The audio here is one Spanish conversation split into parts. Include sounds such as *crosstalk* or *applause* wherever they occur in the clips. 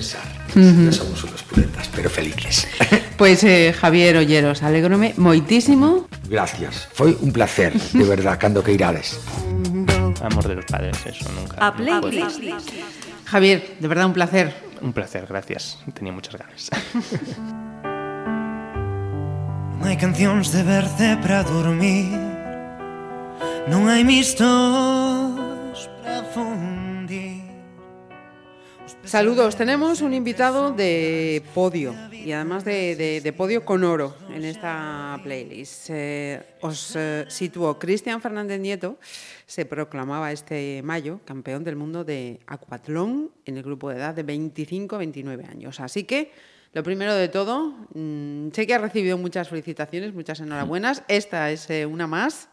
pensar. Uh -huh. Somos unos puletas, pero felices. Pois *laughs* pues, eh, Javier Olleros, alegrome moitísimo. Gracias. Foi un placer, de verdad, cando que irades. Amor de los padres, eso nunca. A play, Javier, de verdad un placer. Un placer, gracias. Tenía muchas ganas. *laughs* Non hai cancións de verte para dormir Non hai mistos Saludos, tenemos un invitado de podio y además de, podio con oro en esta playlist. Eh, os eh, sitúo, Cristian Fernández Nieto se proclamaba este mayo campeón del mundo de acuatlón en el grupo de edad de 25-29 años. Así que, lo primero de todo, mm, sé que ha recibido muchas felicitaciones, muchas enhorabuenas. Esta es eh, una más.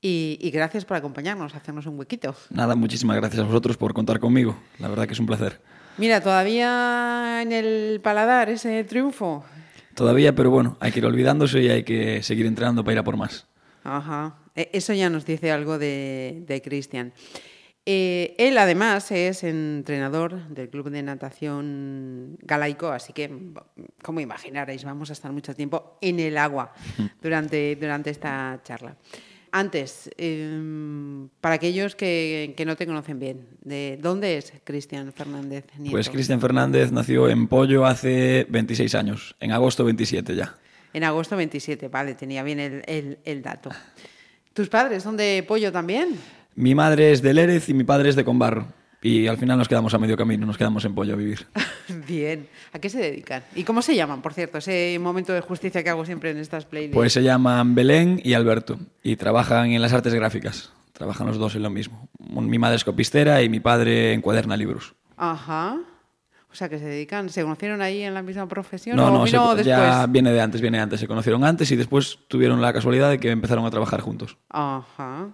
Y, y gracias por acompañarnos, hacernos un huequito. Nada, muchísimas gracias a vosotros por contar conmigo. La verdad que es un placer. Mira, todavía en el paladar ese triunfo. Todavía, pero bueno, hay que ir olvidándose y hay que seguir entrenando para ir a por más. Ajá. E- Eso ya nos dice algo de, de Cristian. Eh, él además es entrenador del club de natación galaico, así que, como imaginaréis, vamos a estar mucho tiempo en el agua *laughs* durante, durante esta charla. Antes, eh, para aquellos que, que no te conocen bien, ¿de dónde es Cristian Fernández Nieto? Pues Cristian Fernández nació en Pollo hace 26 años, en agosto 27 ya. En agosto 27, vale, tenía bien el, el- el dato. ¿Tus padres son de pollo también? Mi madre es de Lérez y mi padre es de Conbarro. Y al final nos quedamos a medio camino, nos quedamos en Pollo a vivir. *laughs* Bien. ¿A qué se dedican? ¿Y cómo se llaman, por cierto? Ese momento de justicia que hago siempre en estas playlists. Pues se llaman Belén y Alberto y trabajan en las artes gráficas. Trabajan los dos en lo mismo. Mi madre es copistera y mi padre encuaderna libros. Ajá. O sea, que se dedican... ¿Se conocieron ahí en la misma profesión No, o no, vino se- después? ya viene de antes, viene de antes. Se conocieron antes y después tuvieron la casualidad de que empezaron a trabajar juntos. Ajá.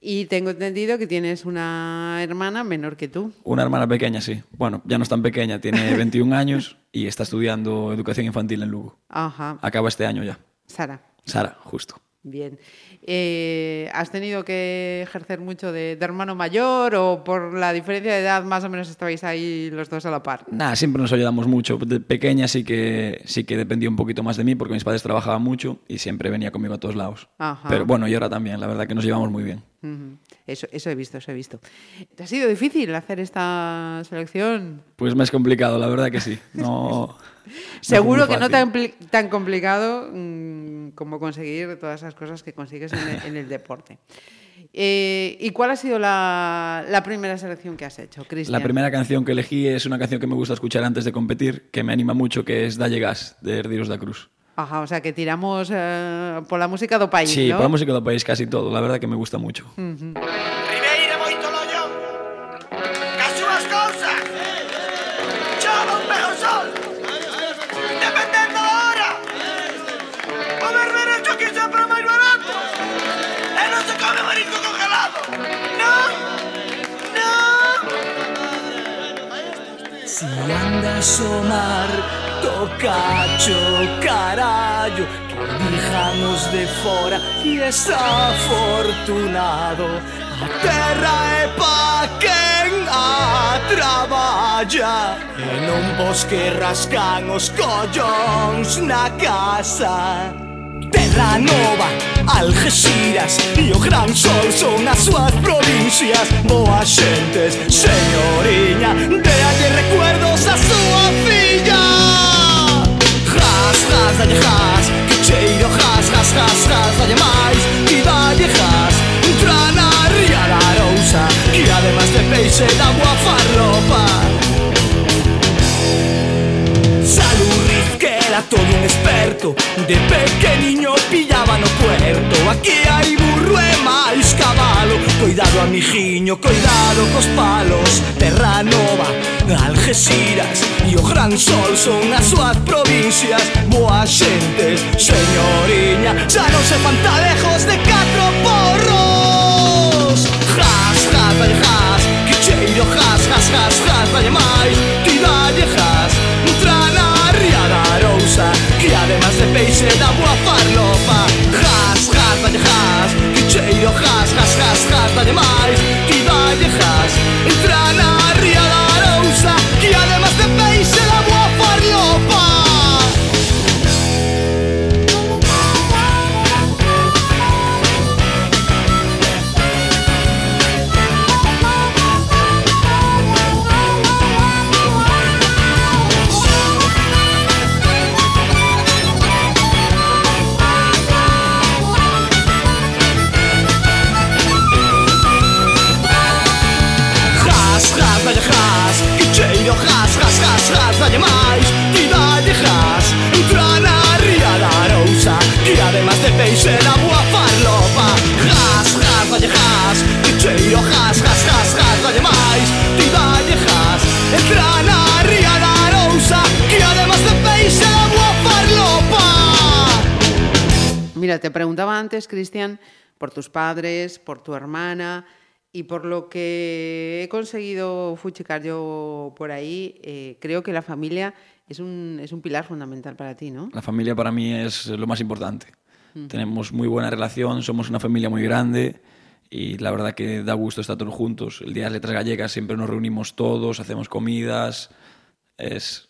Y tengo entendido que tienes una hermana menor que tú. Una hermana pequeña, sí. Bueno, ya no es tan pequeña, tiene *laughs* 21 años y está estudiando educación infantil en Lugo. Ajá. Acaba este año ya. Sara. Sara, justo. Bien. Eh, ¿Has tenido que ejercer mucho de, de hermano mayor o por la diferencia de edad más o menos estabais ahí los dos a la par? Nada, siempre nos ayudamos mucho. De pequeña sí que, sí que dependía un poquito más de mí porque mis padres trabajaban mucho y siempre venía conmigo a todos lados. Ajá. Pero bueno, y ahora también, la verdad que nos llevamos muy bien. Eso, eso he visto, eso he visto. ¿Te ha sido difícil hacer esta selección? Pues me es complicado, la verdad que sí. No, *laughs* Seguro que no tan, tan complicado mm, como conseguir todas esas cosas que consigues en el, en el deporte. Eh, ¿Y cuál ha sido la, la primera selección que has hecho, Cristian? La primera canción que elegí es una canción que me gusta escuchar antes de competir, que me anima mucho, que es Dalle Gas, de Herdiros da Cruz. Ajá, o sea, que tiramos eh, por la música do país, Sí, ¿no? por la música del país casi todo, la verdad que me gusta mucho. Ribeira moito lollón. Cas súas cousas. Chova un pejo sol. Dependendo da hora. O berberecho aquí sempre máis barato. E non se come marisco congelado. Non Non Si andas o mar Tocacho carallo Que dijan os de fora Que está afortunado A terra é pa quen a traballa E non vos que rascan os collóns na casa. Terra Nova, Algeciras e o Gran Sol son as súas provincias. Boas xentes, señoriña, déalle recuerdos a súa filla Jas, jas, dalle que cheiro jas, jas, jas, jas, dalle máis E dalle jas, entra na ría da Arousa Que además de peixe da boa farropa Salud que era todo un experto De pequeniño pillaba no puerto. Aquí hai burro e máis cabalo Coidado amigiño, coidado cos palos Terra Nova, Algeciras e o Gran Sol son as súas provincias Boa xentes, señoriña Xa non se pantalejos de catro porros Jas, jas, vale, jas Que cheiro jas, jas, jas, jas, vale máis Ti dalle jas antes, Cristian, por tus padres, por tu hermana y por lo que he conseguido fuchicar yo por ahí, eh, creo que la familia es un, es un pilar fundamental para ti, ¿no? La familia para mí es lo más importante. Tenemos muy buena relación, somos una familia muy grande y la verdad que da gusto estar todos juntos. El día de las letras gallegas siempre nos reunimos todos, hacemos comidas. Es,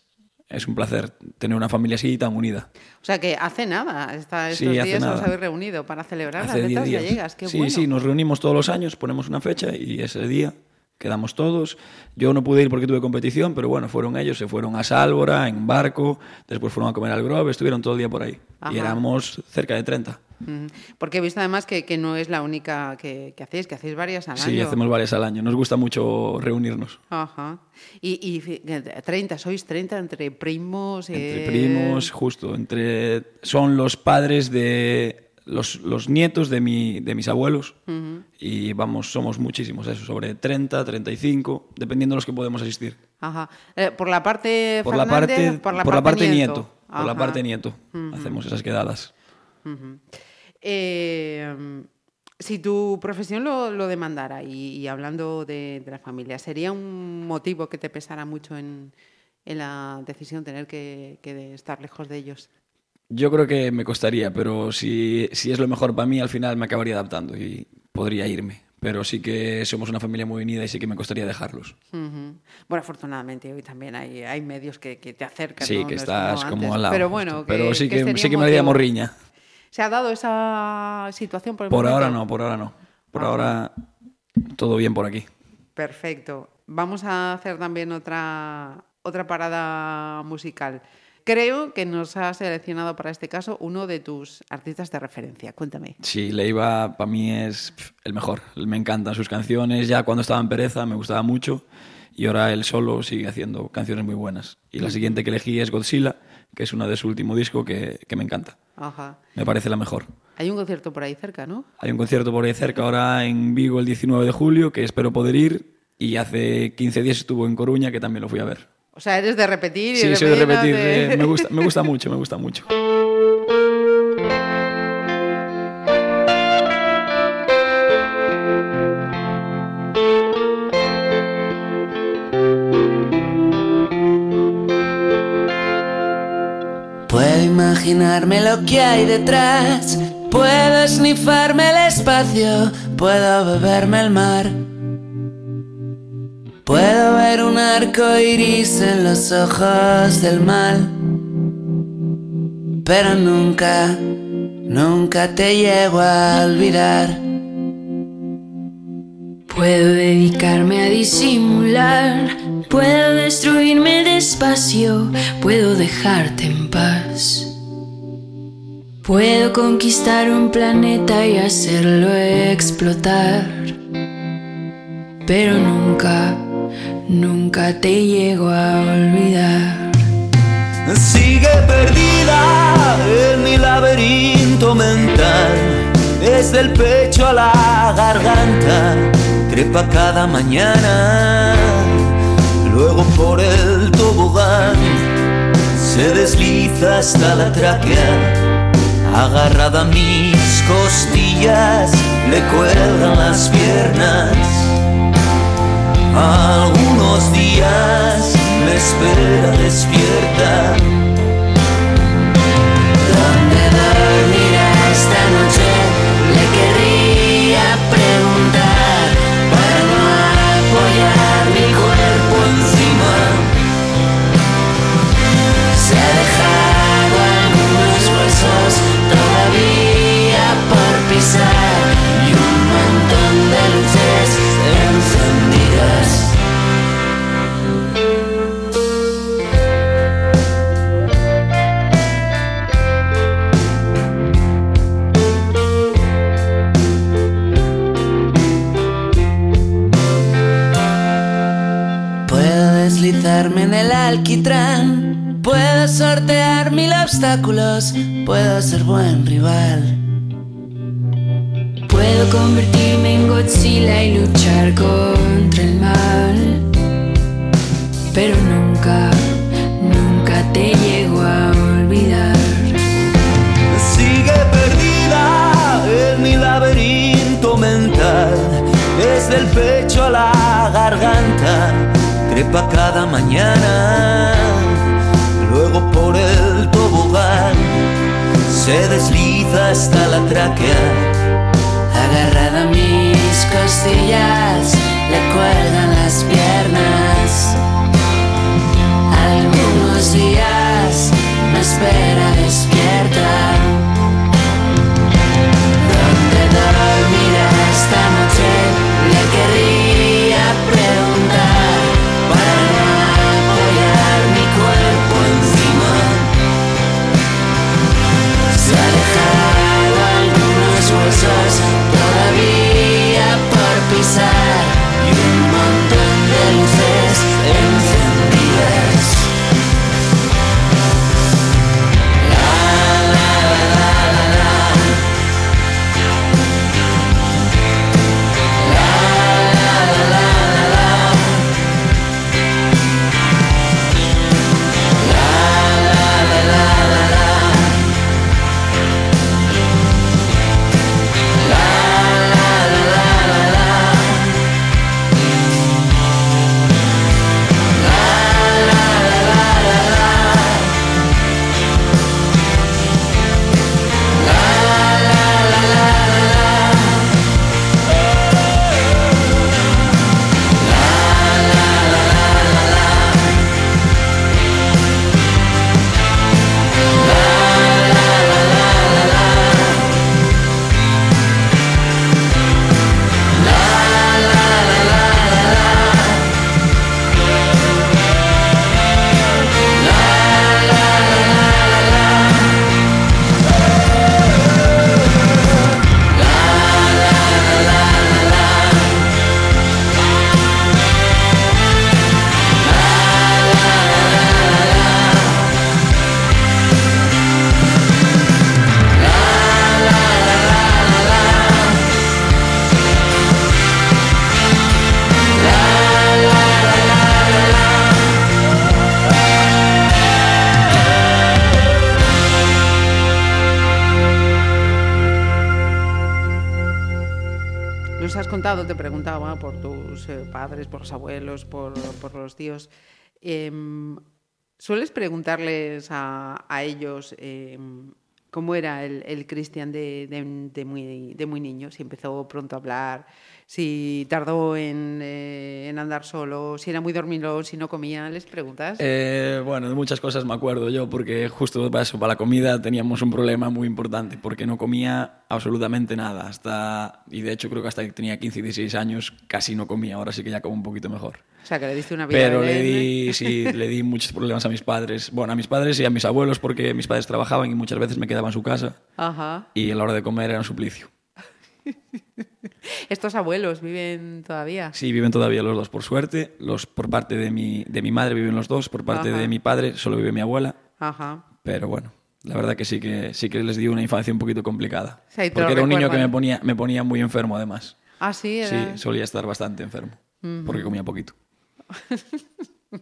es un placer tener una familia así tan unida. O sea que hace nada, esta, Sí, estos hace días os nada. habéis reunido para celebrar Hace las 10 letras días. gallegas, qué sí, bueno. sí, nos reunimos todos los años, ponemos una fecha y ese día quedamos todos. Yo no pude ir porque tuve competición, pero bueno, fueron ellos, se fueron a Sálvora en barco, después fueron a comer al Grove, estuvieron todo el día por ahí. Ajá. Y éramos cerca de 30. Ujú. Porque he visto además que, que no es la única que, que hacéis, que hacéis varias al Sí, año. hacemos varias al año. Nos gusta mucho reunirnos. Ajá. Y, y fi- 30, sois 30 entre primos. Entre eh, primos, justo. Entre, son los padres de los, los nietos de, mi, de mis abuelos. Y vamos, somos muchísimos, eso, sobre 30, 35, dependiendo de los que podemos asistir. Ajá. Eh, por la parte Por la parte, por la por la parte nieto. nieto. Por la parte nieto. Hacemos esas quedadas. Eh, si tu profesión lo, lo demandara, y, y hablando de, de la familia, ¿sería un motivo que te pesara mucho en, en la decisión tener que, que estar lejos de ellos? Yo creo que me costaría, pero si, si es lo mejor para mí, al final me acabaría adaptando y podría irme. Pero sí que somos una familia muy unida y sí que me costaría dejarlos. Bueno, afortunadamente hoy también hay, hay medios que, que te acercan. Sí, ¿no? que No estás como como, al lado. Pero bueno, pero sí que, sería sí que me haría motivo. morriña. ¿Se ha dado esa situación por el Por ahora no, por ahora no. Por ahora todo bien por aquí. Perfecto. Vamos a hacer también otra, otra parada musical. Creo que nos has seleccionado para este caso uno de tus artistas de referencia. Cuéntame. Sí, Leiva para mí es el mejor. Me encantan sus canciones. Ya cuando estaba en Pereza me gustaba mucho y ahora él solo sigue haciendo canciones muy buenas. Y la siguiente que elegí es Godzilla, que es una de su último disco que, que me encanta. Ajá. Me parece la mejor. Hay un concierto por ahí cerca, ¿no? Hay un concierto por ahí cerca ahora en Vigo el 19 de julio que espero poder ir y hace 15 días estuvo en Coruña que también lo fui a ver. O sea, eres de repetir y Sí, soy de repetir, ¿no? repetir. De- eh, me, gusta, me gusta *laughs* mucho, me gusta mucho. Puedo imaginarme lo que hay detrás. Puedo esnifarme el espacio. Puedo beberme el mar. Puedo ver un arco iris en los ojos del mal. Pero nunca, nunca te llego a olvidar. Puedo dedicarme a disimular, puedo destruirme despacio, puedo dejarte en paz. Puedo conquistar un planeta y hacerlo explotar. Pero nunca, nunca te llego a olvidar. Sigue perdida en mi laberinto mental, desde el pecho a la garganta, trepa cada mañana, luego por el tobogán, se desliza hasta la tráquea, agarrada a mis costillas, le cuelgan las piernas. Algunos días me espera despierta. El alquitrán. Puedo sortear mil obstáculos, puedo ser buen rival. Puedo convertirme en Godzilla y luchar contra el mal. Pero nunca, nunca trepa cada mañana. Luego por el tobogán, se desliza hasta la tráquea. Agarrada a mis costillas, le cuelgan las piernas. Algunos días me espera despierta. Eh, padres, por los abuelos, por, por los tíos. Em, ¿Sueles preguntarles a, a ellos em, cómo era el, el Cristian de, de- muy, de muy niño? Si empezó pronto a hablar, si tardó en, eh, en andar solo, si era muy dormilón, si no comía. ¿Les preguntas? Eh, bueno, de muchas cosas me acuerdo yo, porque justo para eso, para la comida teníamos un problema muy importante, porque no comía absolutamente nada. Hasta, y de hecho creo que hasta que tenía 15 y 16 años casi no comía, ahora sí que ya como un poquito mejor. o sea, que le diste una vida Pero le di, sí, le di muchos problemas a mis padres. Bueno, a mis padres y a mis abuelos, porque mis padres trabajaban y muchas veces me quedaba en su casa Ajá. y a la hora de comer era un suplicio. *laughs* Estos abuelos viven todavía. Sí, viven todavía los dos, por suerte. Los, por parte de mi, de mi madre viven los dos, por parte Ajá. de mi padre solo vive mi abuela. Ajá. Pero bueno, la verdad que sí que, sí que les di una infancia un poquito complicada. porque era un niño que me ponía, me ponía muy enfermo además. Ah, sí, era. Sí, solía estar bastante enfermo, porque comía poquito. *laughs*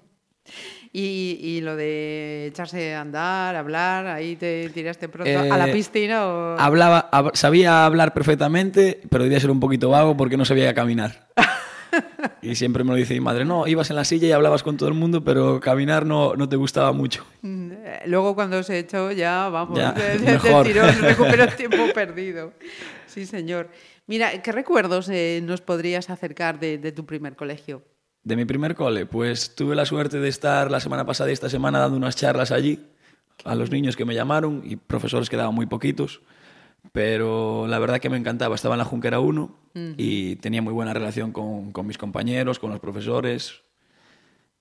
Y, y lo de echarse a andar, hablar, ahí te tiraste pronto a la Eh, piscina o... Hablaba, hab- sabía hablar perfectamente, pero debía ser un poquito vago porque no sabía caminar. *laughs* y siempre me lo dice mi madre, no, ibas en la silla y hablabas con todo el mundo, pero caminar no, no te gustaba mucho. Mm, eh, Luego cuando se echó ya, vamos, Ya, de, de- del mejor. tirón, recuperó el *laughs* tiempo perdido. Sí, señor. Mira, ¿qué recuerdos eh, nos podrías acercar de, de tu primer colegio? De mi primer cole, pues tuve la suerte de estar la semana pasada y esta semana dando unas charlas allí a los niños que me llamaron y profesores que daban muy poquitos, pero la verdad que me encantaba. Estaba en la Junquera 1 y tenía muy buena relación con, con mis compañeros, con los profesores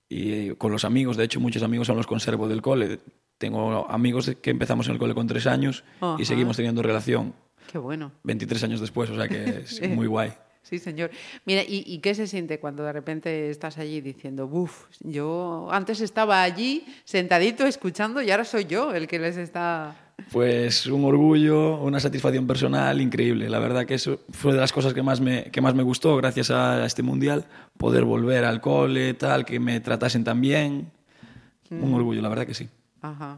y con los amigos. De hecho, muchos amigos son los conservo del cole. Tengo amigos que empezamos en el cole con tres años y seguimos teniendo relación Qué bueno. 23 años después, o sea que es *laughs* muy guay. Sí, señor. Mira, ¿y, y qué se siente cuando de repente estás allí diciendo, buf, yo antes estaba allí sentadito escuchando y ahora soy yo el que les está... Pues un orgullo, una satisfacción personal increíble. La verdad que eso fue de las cosas que más me, que más me gustó gracias a este mundial, poder volver al cole, tal, que me tratasen tan bien. Un orgullo, la verdad que sí. Ajá.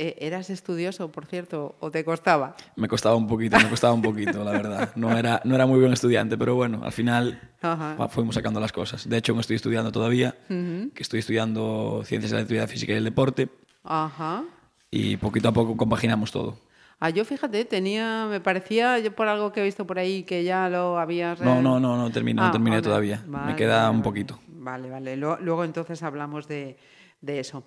Eh, ¿Eras estudioso, por cierto, o te costaba? Me costaba un poquito, me costaba un poquito, la verdad. No era, no era muy buen estudiante, pero bueno, al final Ajá. fuimos sacando las cosas. De hecho, no estoy estudiando todavía, que estoy estudiando Ciencias de la Actividad Física y el Deporte, Ajá. y poquito a poco compaginamos todo. Ah, yo fíjate, tenía, me parecía, yo por algo que he visto por ahí, que ya lo habías... No, no, no, no terminé, Ah, no terminé todavía. vale, me queda un poquito. Vale, vale. Lo- Luego, entonces hablamos de, de eso.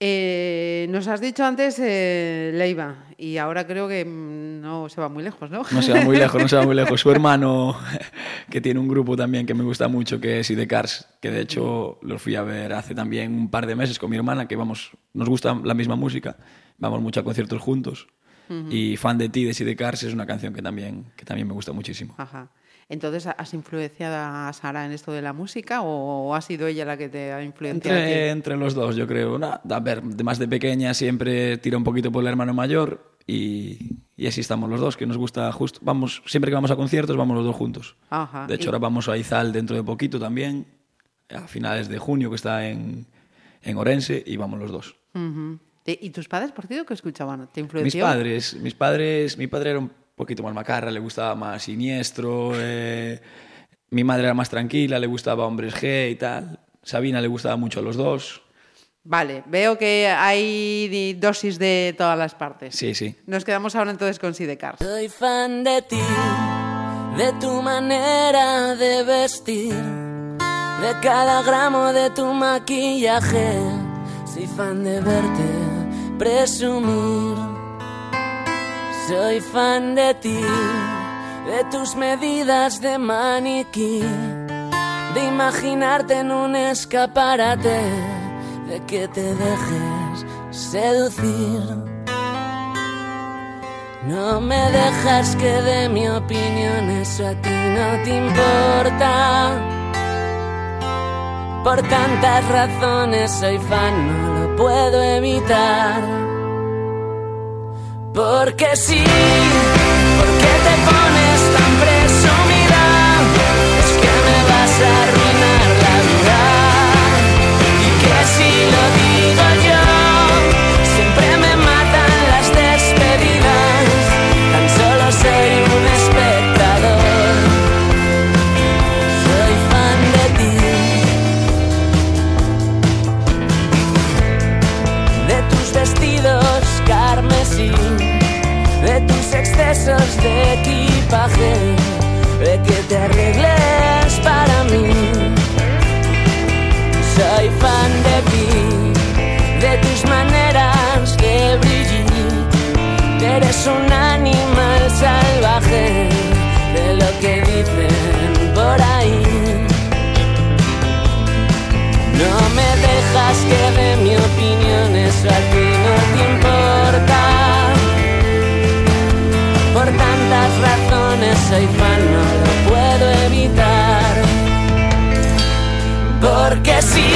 Eh, nos has dicho antes eh, Leiva y ahora creo que mm, no se va muy lejos, ¿no? No se va muy lejos, no se va muy lejos. Su *laughs* hermano, *laughs* que tiene un grupo también que me gusta mucho, que es Idecars, que de hecho los fui a ver hace también un par de meses con mi hermana, que vamos, nos gusta la misma música, vamos mucho a conciertos juntos. Y Fan de ti de Sidecars es una canción que también, que también me gusta muchísimo. Ajá. Entonces, ¿has influenciado a Sara en esto de la música o ha sido ella la que te ha influenciado? Entre, entre los dos, yo creo. No, a ver, más de pequeña siempre tira un poquito por el hermano mayor y, y así estamos los dos, que nos gusta justo. Vamos, siempre que vamos a conciertos vamos los dos juntos. Ajá. De hecho, Y- ahora vamos a Izal dentro de poquito también, a finales de junio, que está en, en Orense, y vamos los dos. ¿Y y tus padres, por cierto, qué escuchaban? ¿Te Mis influenció? padres, mis padres, mi padre era un poquito más macarra, le gustaba más siniestro, eh, mi madre era más tranquila, le gustaba hombres G y tal. Sabina le gustaba mucho a los dos. Vale, veo que hay dosis de todas las partes. Sí, sí. Nos quedamos ahora entonces con Sidecars. Soy fan de ti, de tu manera de vestir, de cada gramo de tu maquillaje. Soy fan de verte presumir. Soy fan de ti, de tus medidas de maniquí, de imaginarte en un escaparate, de que te dejes seducir. No me dejas que dé mi opinión, eso a ti no te importa. Por tantas razones soy fan, no lo puedo evitar. Porque sí, porque te pones tan presumida, es que me vas a excesos de equipaje, de que te arregles para mí. Soy fan de ti, de tus maneras de brillar. Eres un animal salvaje, de lo que dicen por ahí. No me dejas que dé mi opinión, eso a soy fan, no lo puedo evitar. Porque sí,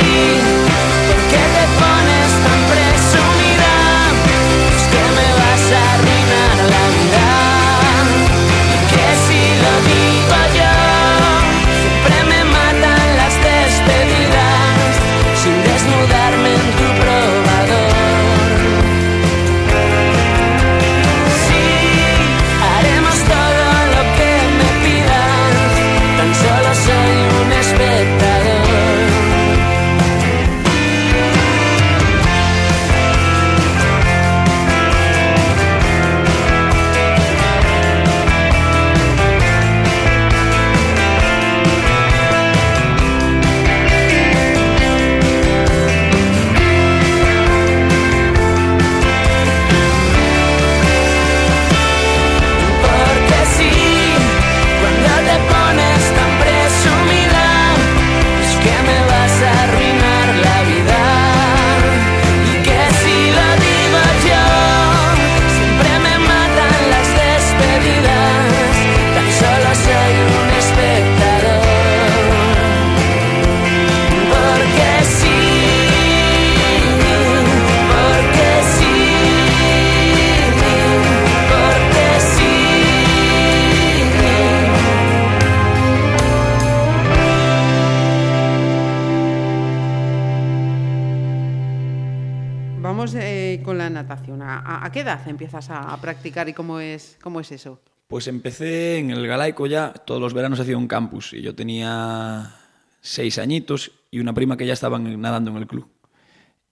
a, practicar y cómo es, cómo es eso? Pues empecé en el Galaico ya, todos los veranos hacía un campus y yo tenía seis añitos y una prima que ya estaba en- nadando en el club.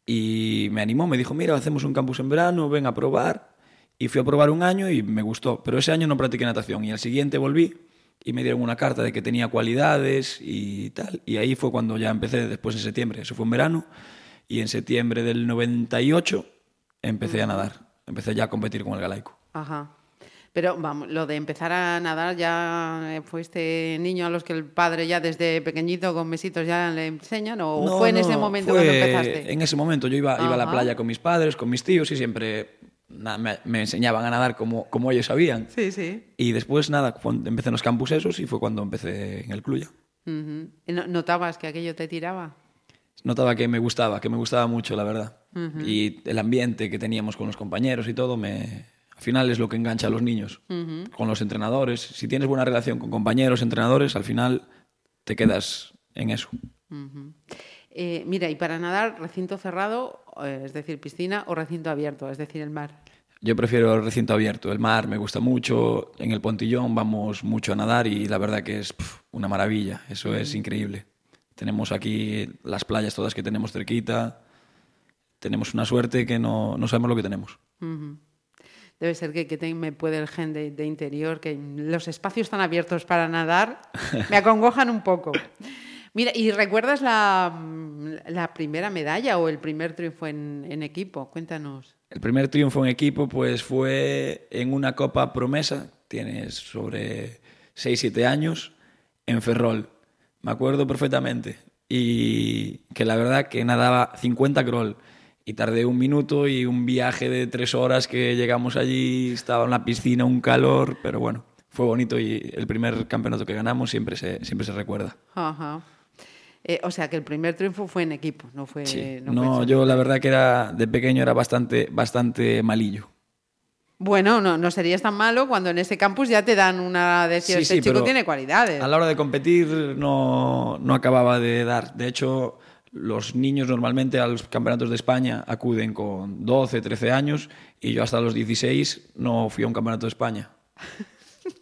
Y me animó, me dijo, mira, hacemos un campus en verano, ven a probar. Y fui a probar un año y me gustó, pero ese año no practiqué natación y al siguiente volví y me dieron una carta de que tenía cualidades y tal. Y ahí fue cuando ya empecé, después en septiembre, eso fue en verano, y en septiembre del 98 empecé a nadar, empecé ya a competir con el Galaico. Ajá. Pero vamos, lo de empezar a nadar ya eh, fue este niño a los que el padre ya desde pequeñito con mesitos ya le enseñan o No, fue en no, ese momento fue cuando empezaste. En ese momento yo iba, iba a la playa con mis padres, con mis tíos y siempre me, me enseñaban a nadar como, como ellos sabían. Sí, sí. Y después, nada, empecé en los campus esos y fue cuando empecé en el club ya. Ujú. ¿Y no- ¿Notabas que aquello te tiraba? Notaba que me gustaba, que me gustaba mucho, la verdad. Y el ambiente que teníamos con los compañeros y todo, me, al final es lo que engancha a los niños. Con los entrenadores. Si tienes buena relación con compañeros, entrenadores, al final te quedas en eso. Eh, mira, y para nadar, recinto cerrado, eh, es decir, piscina, o recinto abierto, es decir, el mar. Yo prefiero el recinto abierto. El mar me gusta mucho. En el Pontillón vamos mucho a nadar y la verdad que es pf, una maravilla. Eso es increíble. Tenemos aquí las playas todas que tenemos cerquita. Tenemos una suerte que no, no sabemos lo que tenemos. Debe ser que, que te- me puede el gen de, de interior, que los espacios tan abiertos para nadar *laughs* me acongojan un poco. Mira, ¿y recuerdas la, la primera medalla o el primer triunfo en, en equipo? Cuéntanos. El primer triunfo en equipo pues fue en una Copa Promesa, tienes sobre 6-7 años, en Ferrol. Me acuerdo perfectamente. Y que la verdad que nadaba 50 crawl. Y tardé un minuto y un viaje de tres horas que llegamos allí, estaba en la piscina, un calor, pero bueno, fue bonito y el primer campeonato que ganamos siempre se, siempre se recuerda. Ajá. Eh, o sea, que el primer triunfo fue en equipo, no fue... Sí. No No, fue yo la verdad que era de pequeño era bastante, bastante malillo. Bueno, no, no serías tan malo cuando en ese campus ya te dan una... Decir, Sí, este sí, chico tiene cualidades. A la hora de competir no, no acababa de dar. De hecho, los niños normalmente a los campeonatos de España acuden con 12, 13 años y yo hasta los 16 no fui a un campeonato de España.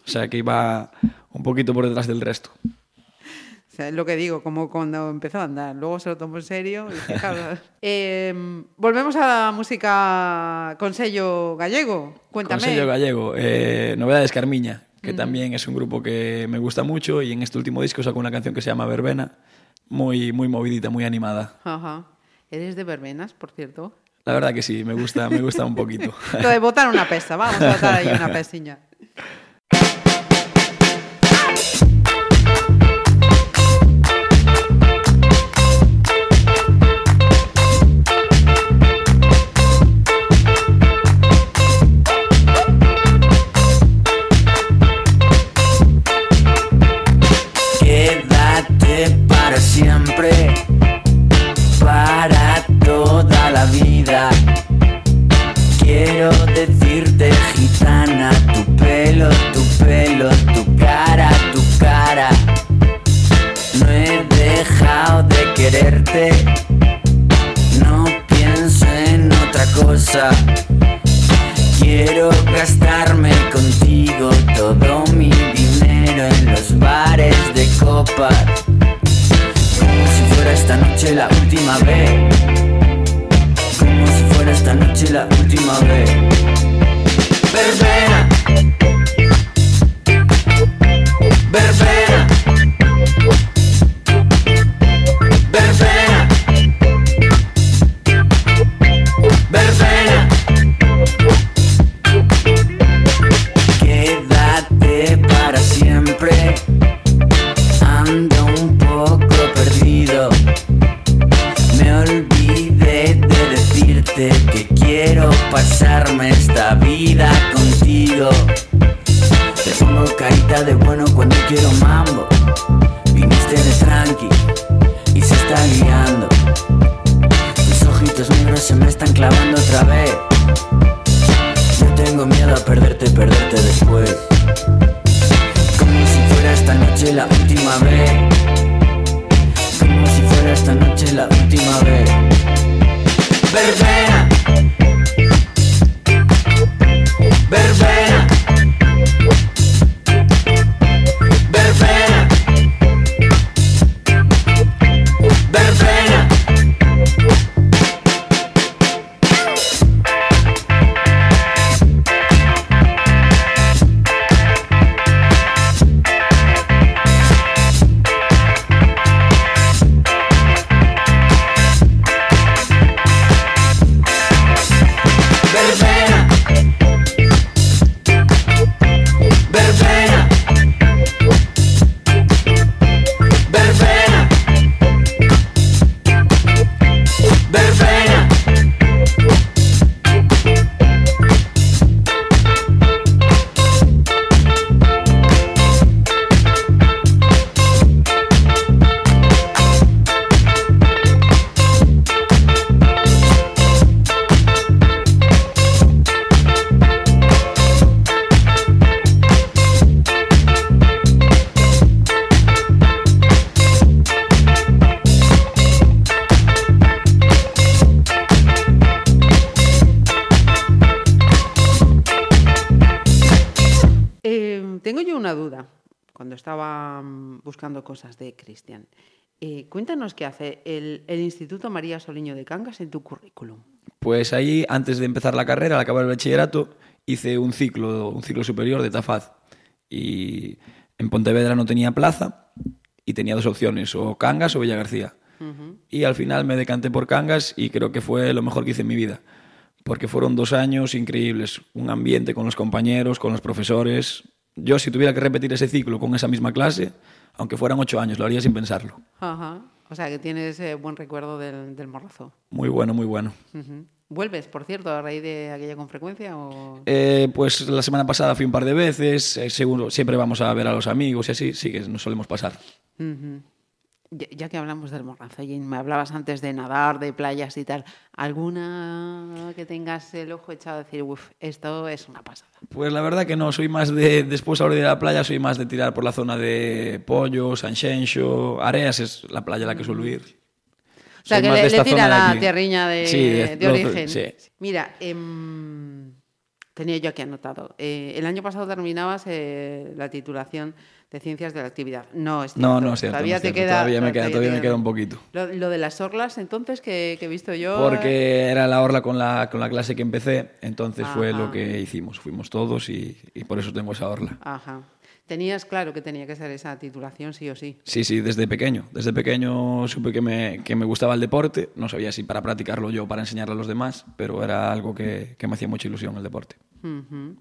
O sea que iba un poquito por detrás del resto. O sea, es lo que digo, como cuando empezó a andar. Luego se lo tomó en serio. Y fijaos. *laughs* Eh, volvemos a la música con sello gallego. Cuéntame. Con sello gallego, eh, Novedades Carmiña, que también es un grupo que me gusta mucho y en este último disco sacó una canción que se llama Verbena, muy, muy movidita, muy animada. Ajá. ¿Eres de verbenas, por cierto? La verdad que sí, me gusta, me gusta un poquito. *laughs* Lo de botar una pesta. Vamos a botar ahí una pestiña. Siempre, estaba mm, buscando cosas de Cristian. Eh, cuéntanos qué hace el, el Instituto María Soliño de Cangas en tu currículum. Pues ahí, antes de empezar la carrera, al acabar el bachillerato, hice un ciclo, un ciclo superior de Tafaz. Y en Pontevedra no tenía plaza y tenía dos opciones, o Cangas o Villa García. Y al final me decanté por Cangas y creo que fue lo mejor que hice en mi vida. Porque fueron dos años increíbles, un ambiente con los compañeros, con los profesores. Yo si tuviera que repetir ese ciclo con esa misma clase, aunque fueran ocho años, lo haría sin pensarlo. Ajá. O sea, que tienes eh, buen recuerdo del, del morrazo. Muy bueno, muy bueno. ¿Vuelves, por cierto, a raíz de aquella con frecuencia? O... Eh, pues la semana pasada fui un par de veces, eh, seguro, siempre vamos a ver a los amigos y así, sí que nos solemos pasar. Ya que hablamos del morrazo, y me hablabas antes de nadar, de playas y tal, ¿alguna que tengas el ojo echado a decir, uff, esto es una pasada? Pues la verdad que no, soy más de, después ahora de la playa, soy más de tirar por la zona de Pollo, San Xenxo, Areas es la playa a la que suelo ir. O sea, Soy que le, de le tira de la aquí. tierriña de, Sí, de- de origen. sí. Mira, em, tenía yo aquí anotado. eh, el año pasado terminabas eh, la titulación de Ciencias de la Actividad. No, es No, cierto. no es cierto. Todavía no es te queda. todavía me queda, todavía me queda un poquito. Lo, lo de las orlas, entonces, que, que he visto yo. Porque era la orla con la, con la clase que empecé, entonces fue lo que hicimos. Fuimos todos y, y por eso tengo esa orla. Ajá. Tenías claro que tenía que ser esa titulación, sí o sí. Sí, sí, desde pequeño. Desde pequeño supe que me, que me gustaba el deporte. No sabía si para practicarlo yo o para enseñarlo a los demás, pero era algo que, que me hacía mucha ilusión el deporte. Ujú.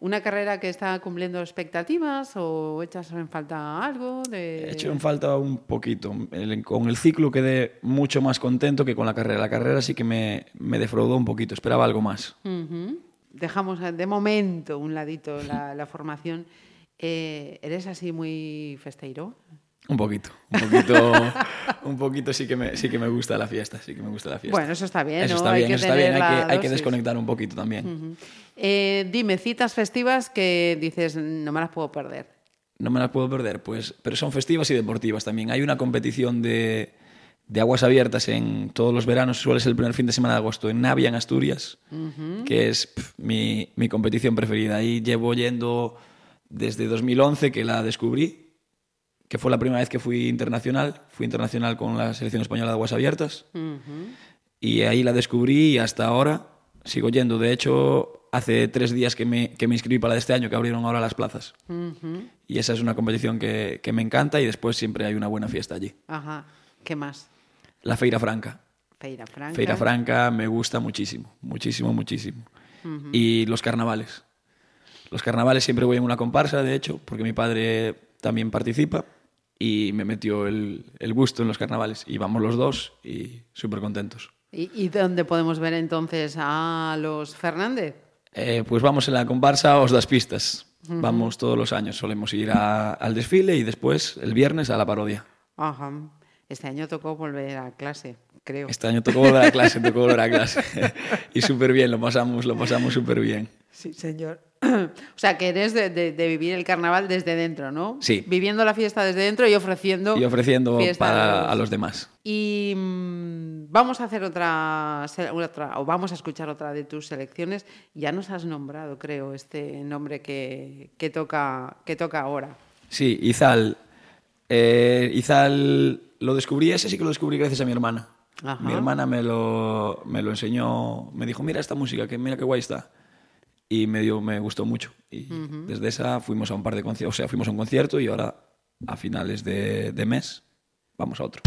¿Una carrera que está cumpliendo expectativas o echas en falta algo? De... He hecho en falta un poquito. El- con el ciclo quedé mucho más contento que con la carrera. La carrera sí que me, me defraudó un poquito. Esperaba algo más. Dejamos eh, de momento un ladito la, la formación. Eh, ¿Eres así muy festeiro? Un poquito. Un poquito, *laughs* un poquito sí, que me, sí que me gusta la fiesta. Sí que me gusta la fiesta. Bueno, eso está bien, Eso ¿no? está Hay bien, que eso está bien. Hay que, hay que desconectar un poquito también. Eh, dime, citas festivas que dices, no me las puedo perder. No me las puedo perder, pues, pero son festivas y deportivas también. Hay una competición de, de aguas abiertas en todos los veranos, suele ser el primer fin de semana de agosto, en Navia, en Asturias, que es mi, mi competición preferida. Ahí llevo yendo desde 2011, que la descubrí, que fue la primera vez que fui internacional. Fui internacional con la selección española de aguas abiertas. Y ahí la descubrí y hasta ahora sigo yendo. De hecho, hace tres días que me, que me inscribí para la de este año, que abrieron ahora las plazas. Y esa es una competición que, que me encanta y después siempre hay una buena fiesta allí. Ajá. ¿Qué más? La Feira Franca. Feira Franca. Feira Franca me gusta muchísimo, muchísimo, muchísimo. Y los carnavales. Los carnavales siempre voy en una comparsa, de hecho, porque mi padre también participa y me metió el, el gusto en los carnavales. Y vamos los dos y súper contentos. ¿Y, y dónde podemos ver entonces a los Fernández? Eh, pues vamos en la comparsa Os das Pistas. Vamos todos los años, solemos ir a- al desfile y después el viernes a la parodia. Ajá. Este año tocó volver a clase, creo. Este año tocó volver a clase, tocó volver a clase. *laughs* y súper bien, lo pasamos, lo pasamos súper bien. Sí, señor. *clears throat* o sea, que eres de, de- de vivir el carnaval desde dentro, ¿no? Sí. Viviendo la fiesta desde dentro y ofreciendo. Y ofreciendo para a los demás. Y mm, vamos a hacer otra, o vamos a escuchar otra de tus selecciones. Ya nos has nombrado, creo, este nombre que, que toca, que toca ahora. Sí, Izal. Eh, Izal lo descubrí, ese sí que lo descubrí gracias a mi hermana. Ajá. Mi hermana me lo, me lo enseñó, me dijo, mira esta música, que mira qué guay está. Y me, dio, me gustó mucho. Y desde esa fuimos a un par de conciertos, o sea, fuimos a un concierto y ahora a finales de, de mes vamos a otro.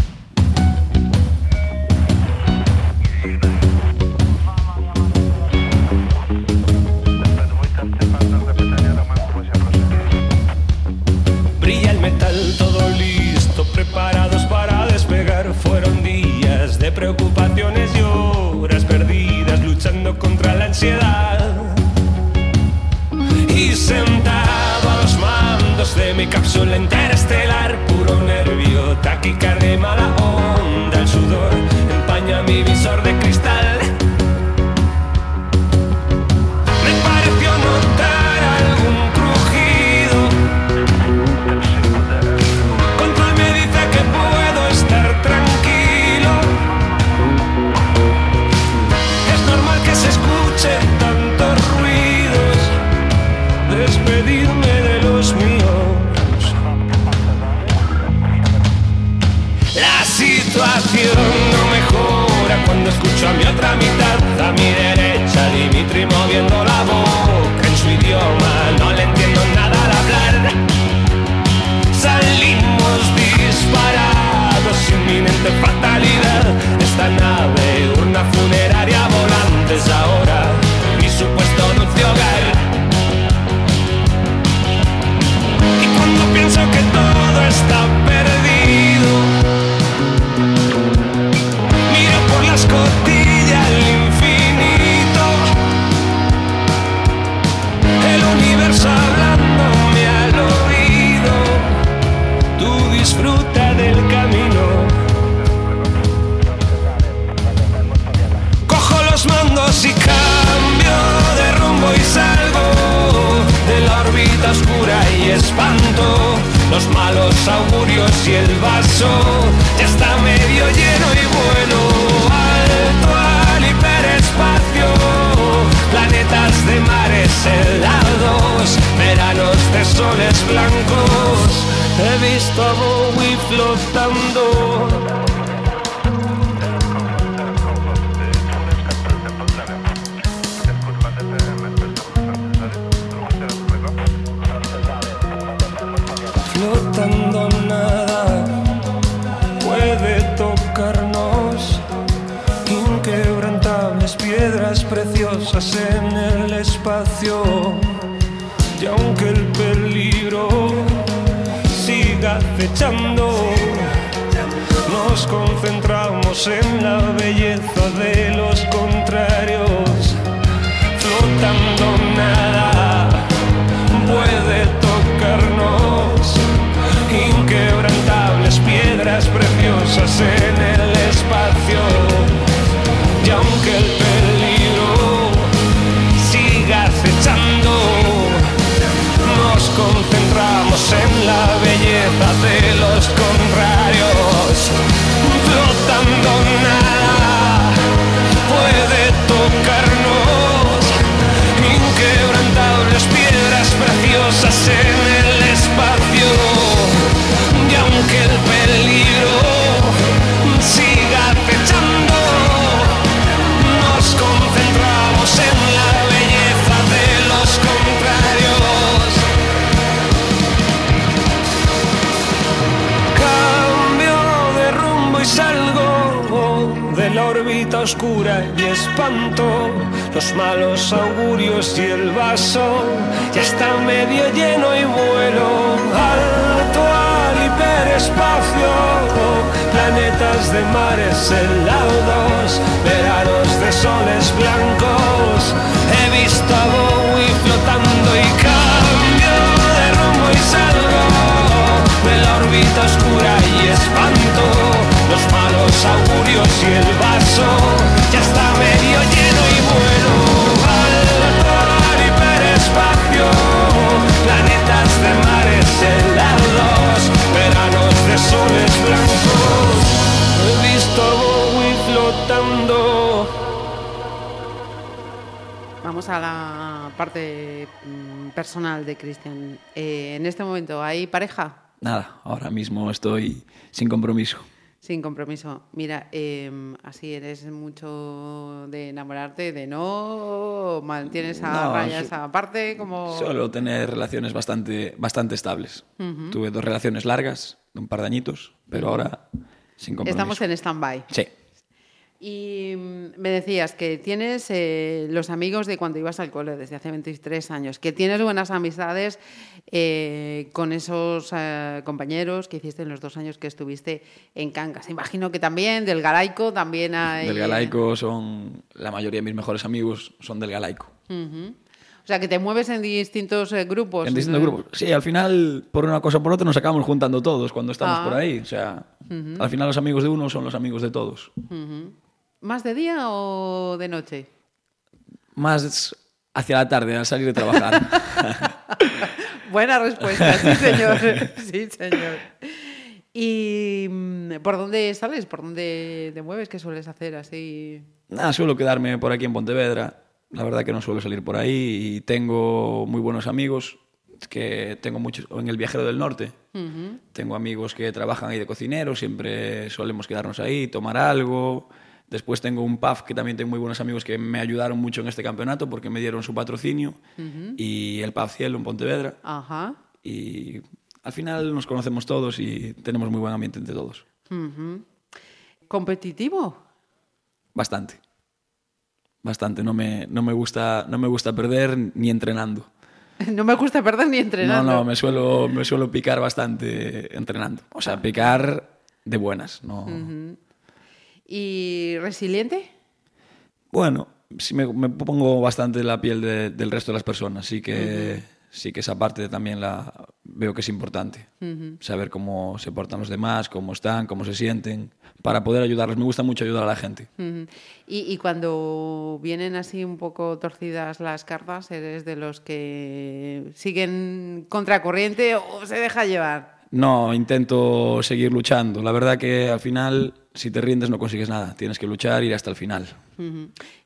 Brilla el metal, todo listo, preparados para despegar. Fueron días de preocupaciones y horas perdidas luchando contra la ansiedad. Cápsula interestelar, vaso ya está medio lleno y bueno alto al hiperespacio. Planetas de mares helados veranos de soles blancos. He visto a Bowie flotando en el espacio y aunque el peligro siga acechando nos concentramos en la belleza de los contrarios. Flotando nada puede tocarnos inquebrantables piedras preciosas en el contrarios oscura y espanto los malos augurios y el vaso ya está medio lleno y vuelo. Alto al hiperespacio planetas de mares helados veranos de soles blancos. He visto a Bowie flotando y cambio de rumbo y salgo de la órbita oscura y espanto y el vaso ya está medio lleno y vuelo alto al hiperespacio planetas de mares helados veranos de soles blancos he visto a Bowie flotando Vamos a la parte mm, personal de Cristian. Eh, en este momento, ¿hay pareja? Nada, ahora mismo estoy sin compromiso. Sin compromiso. Mira, eh, así eres mucho de enamorarte, de no, mantienes a No, raya sí. esa parte como... Suelo tener relaciones bastante, bastante estables. Tuve dos relaciones largas, de un par de añitos, pero ahora sin compromiso. Estamos en stand-by. Sí. Y me decías que tienes eh, los amigos de cuando ibas al cole, desde hace 23 años, que tienes buenas amistades eh, con esos eh, compañeros que hiciste en los dos años que estuviste en Cangas. Imagino que también del Galaico también hay... Del Galaico son, la mayoría de mis mejores amigos son del Galaico. O sea, que te mueves en distintos eh, grupos. En distintos grupos. Sí, al final, por una cosa o por otra, nos acabamos juntando todos cuando estamos Ah. por ahí. O sea, al final los amigos de uno son los amigos de todos. ¿Más de día o de noche? Más hacia la tarde, al salir de trabajar. *laughs* Buena respuesta, sí señor. *laughs* sí, señor. ¿Y mm, por dónde sales? ¿Por dónde te mueves? ¿Qué sueles hacer así? Nada, suelo quedarme por aquí en Pontevedra. La verdad que no suelo salir por ahí y tengo muy buenos amigos. que tengo muchos en el Viajero del Norte. Tengo amigos que trabajan ahí de cocineros, siempre solemos quedarnos ahí, tomar algo. Después tengo un pub que también tengo muy buenos amigos que me ayudaron mucho en este campeonato porque me dieron su patrocinio. Y el pub Cielo en Pontevedra. Ajá. Y al final nos conocemos todos y tenemos muy buen ambiente entre todos. ¿Competitivo? Bastante. Bastante. No me, no me, gusta, no me gusta perder ni entrenando. *laughs* No me gusta perder ni No, entrenando. no, me suelo, me suelo picar bastante entrenando. O sea, picar de buenas. No. ¿Y resiliente? Bueno, sí me, me pongo bastante en la piel de- del resto de las personas. Sí que, sí que esa parte también la veo que es importante. Saber cómo se portan los demás, cómo están, cómo se sienten, para poder ayudarlos. Me gusta mucho ayudar a la gente. Ujú. y, y cuando vienen así un poco torcidas las cartas, ¿eres de los que siguen contracorriente o se deja llevar? No, intento seguir luchando. La verdad que al final, si te rindes no consigues nada. Tienes que luchar y ir hasta el final.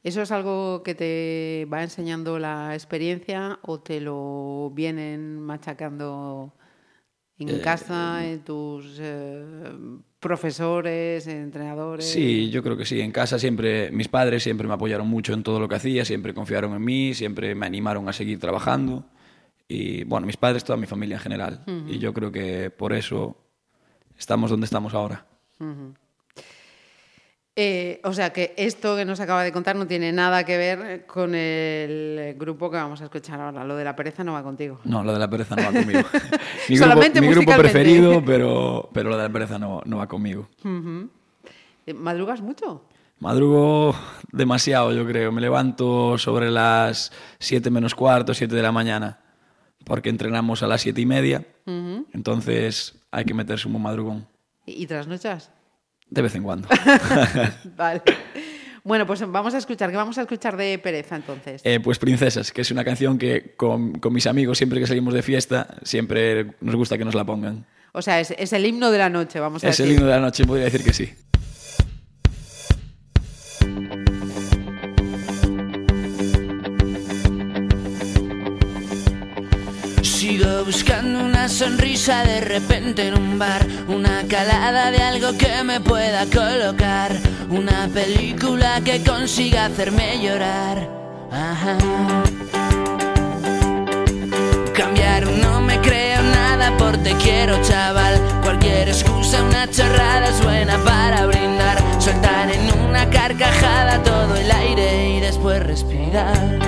¿Eso es algo que te va enseñando la experiencia o te lo vienen machacando en casa, en tus eh, profesores, entrenadores? Sí, yo creo que sí. En casa siempre, mis padres siempre me apoyaron mucho en todo lo que hacía, siempre confiaron en mí, siempre me animaron a seguir trabajando. Y bueno, mis padres, toda mi familia en general. Y yo creo que por eso estamos donde estamos ahora. Eh, o sea que esto que nos acaba de contar no tiene nada que ver con el grupo que vamos a escuchar ahora. Lo de la pereza no va contigo. No, lo de la pereza no va conmigo. *laughs* mi grupo, Solamente mi grupo preferido, pero, pero lo de la pereza no, no va conmigo. Eh, ¿Madrugas mucho? Madrugo demasiado, yo creo. Me levanto sobre las 7 menos cuarto, 7 de la mañana, porque entrenamos a las 7 y media. Entonces hay que meterse un buen madrugón. ¿Y, trasnochas? De vez en cuando. *laughs* Vale. Bueno, pues vamos a escuchar. ¿Qué vamos a escuchar de pereza entonces? Eh, pues Princesas, que es una canción que con, con mis amigos, siempre que salimos de fiesta, siempre nos gusta que nos la pongan. O sea, es, es el himno de la noche, vamos a Es el decir. himno de la noche, podría decir que sí. Buscando una sonrisa de repente en un bar, una calada de algo que me pueda colocar, una película que consiga hacerme llorar. Ajá. Cambiar no me creo nada por te quiero chaval. Cualquier excusa, una chorrada es buena para brindar. Soltar en una carcajada todo el aire y después respirar.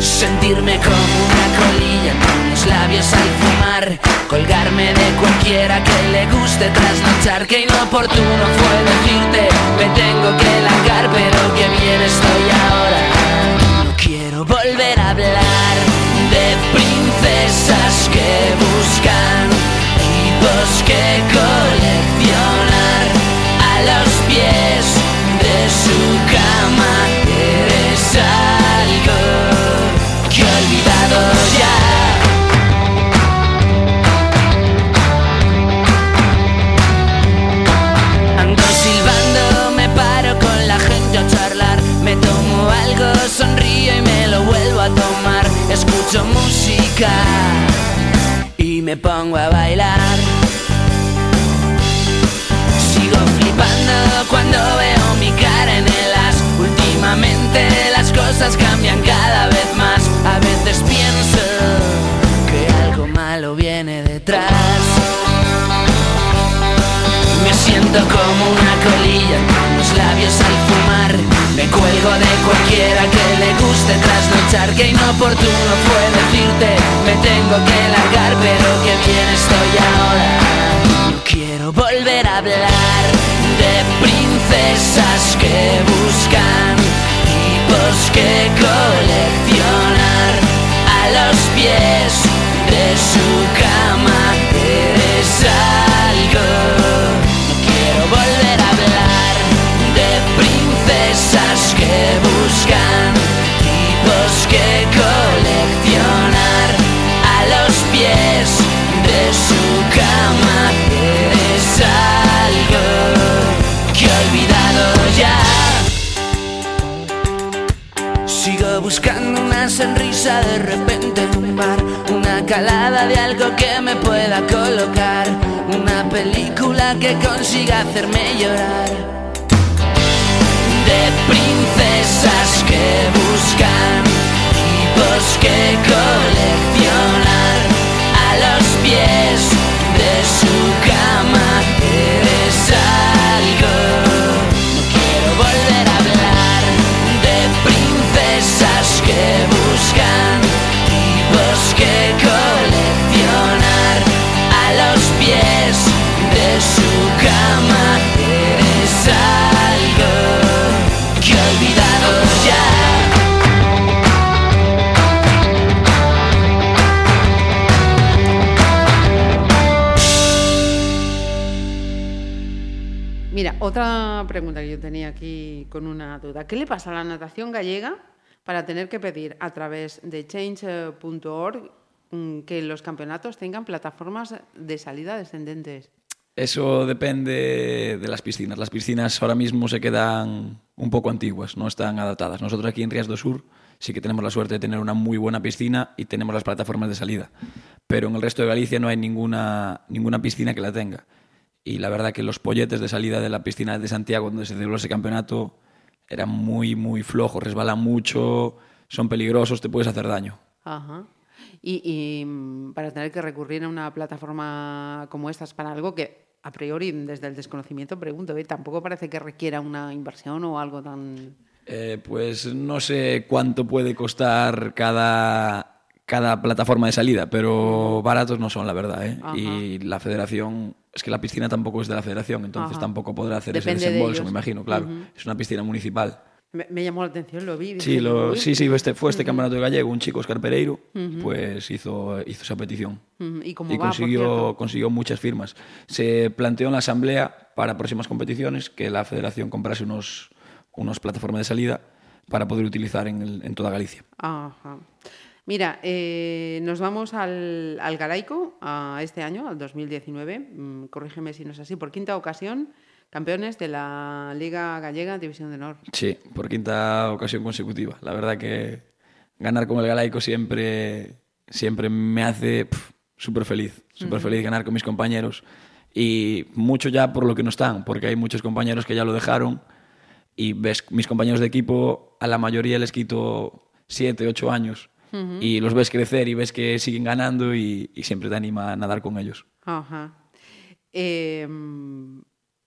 Sentirme como colilla con los labios al fumar. Colgarme de cualquiera que le guste trasnochar Que inoportuno fue decirte me tengo que largar Pero que bien estoy ahora No quiero volver a hablar de princesas que buscan Tipos que y me pongo a bailar. Sigo flipando cuando veo mi cara en el as. Últimamente las cosas cambian cada vez más. A veces pienso que algo malo viene detrás siento como una colilla los labios al fumar. Me cuelgo de cualquiera que le guste trasnochar. Que inoportuno fue decirte, me tengo que largar, pero que bien estoy ahora. No quiero volver a hablar de princesas que buscan tipos que coleccionar a los pies de su cama. Buscando una sonrisa de repente calada de algo que me pueda colocar, una película que consiga hacerme llorar. De princesas que buscan tipos que coleccionar a los pies de su cama. Otra pregunta que yo tenía aquí con una duda. ¿Qué le pasa a la natación gallega para tener que pedir a través de change.org mm, que los campeonatos tengan plataformas de salida descendentes? Eso depende de las piscinas. Las piscinas ahora mismo se quedan un poco antiguas, no están adaptadas. Nosotros aquí en Rías do Sur sí que tenemos la suerte de tener una muy buena piscina y tenemos las plataformas de salida. Pero en el resto de Galicia no hay ninguna, ninguna piscina que la tenga. Y la verdad que los polletes de salida de la piscina de Santiago, donde se celebró ese campeonato, eran muy, muy flojos, resbalan mucho, son peligrosos, te puedes hacer daño. Ajá. Y, y, mm, para tener que recurrir a una plataforma como esta es para algo que a priori desde el desconocimiento pregunto, ¿eh? tampoco parece que requiera una inversión o algo tan... Eh, pues no sé cuánto puede costar cada, cada plataforma de salida, pero baratos no son, la verdad. ¿eh? Y la federación, es que la piscina tampoco es de la federación, entonces Ajá. tampoco podrá hacer Depende ese de desembolso, me imagino, claro. Es una piscina municipal. Me, me llamó la atención, lo vi. Sí, sí, sí, este, fue este campeonato de gallego, un chico, Oscar Pereiro, pues hizo, hizo esa petición. ¿Y cómo y va, por consiguió, consiguió muchas firmas. Se planteó en la asamblea para próximas competiciones que la federación comprase unos, unos plataformas de salida para poder utilizar en, el- en toda Galicia. Ajá. Mira, eh, nos vamos al, al Galaico a este año, al 2019. Mm, corrígeme si no es así. Por quinta ocasión, campeones de la Liga Gallega División de Honor. Sí, por quinta ocasión consecutiva. La verdad que ganar con el Galaico siempre, siempre me hace súper feliz. Súper feliz ganar con mis compañeros. Y mucho ya por lo que no están, porque hay muchos compañeros que ya lo dejaron. Y ves, mis compañeros de equipo, a la mayoría les quito siete, ocho años. Y los ves crecer y ves que siguen ganando y, y siempre te anima a nadar con ellos. Ajá. Eh,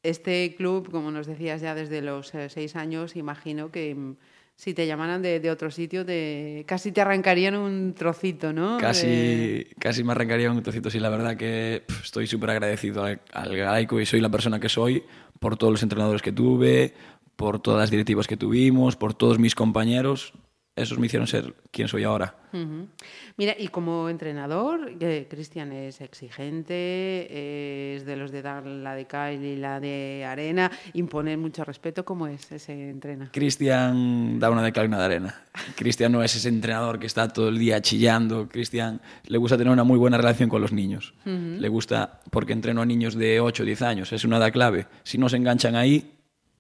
este club, como nos decías ya desde los eh, seis años, imagino que mm, si te llamaran de, de otro sitio, te, casi te arrancarían un trocito, ¿no? Casi, De- casi me arrancaría un trocito. Sí, la verdad que estoy súper agradecido al, al Galaico y soy la persona que soy por todos los entrenadores que tuve, por todas las directivas que tuvimos, por todos mis compañeros. Esos me hicieron ser quien soy ahora. Mira, y como entrenador, eh, Cristian es exigente, es de los de dar la de cal y la de arena, imponer mucho respeto. ¿Cómo es ese entrena? Cristian da una de cal y una de arena. Cristian no es ese entrenador que está todo el día chillando. Cristian le gusta tener una muy buena relación con los niños. Le gusta, porque entreno a niños de 8 o 10 años, es una edad clave. Si no se enganchan ahí,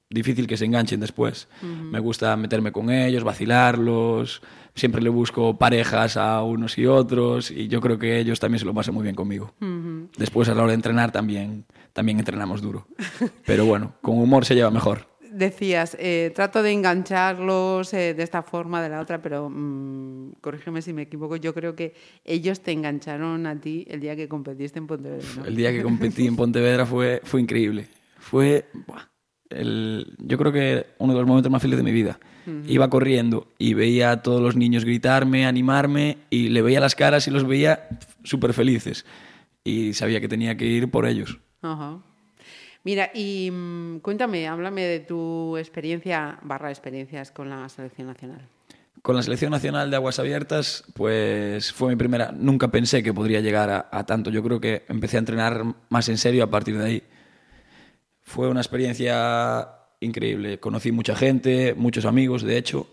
difícil que se enganchen después. Ujú. Me gusta meterme con ellos, vacilarlos. Siempre le busco parejas a unos y otros y yo creo que ellos también se lo pasan muy bien conmigo. Ujú. Después a la hora de entrenar también, también entrenamos duro. Pero bueno, con humor se lleva mejor. Decías, eh, trato de engancharlos eh, de esta forma, de la otra, pero mm, corrígeme si me equivoco, yo creo que ellos te engancharon a ti el día que competiste en Pontevedra. ¿no? El día que competí en *laughs* Pontevedra fue, fue increíble. Fue, buah, el, yo creo que uno de los momentos más felices de mi vida. Iba corriendo y veía a todos los niños gritarme, animarme y le veía las caras y los veía súper felices. Y sabía que tenía que ir por ellos. Ajá. Mira, y mm, cuéntame, háblame de tu experiencia, barra experiencias con la selección nacional. Con la selección nacional de aguas abiertas, pues fue mi primera. Nunca pensé que podría llegar a, a tanto. Yo creo que empecé a entrenar más en serio a partir de ahí. Fue una experiencia increíble. Conocí mucha gente, muchos amigos, de hecho.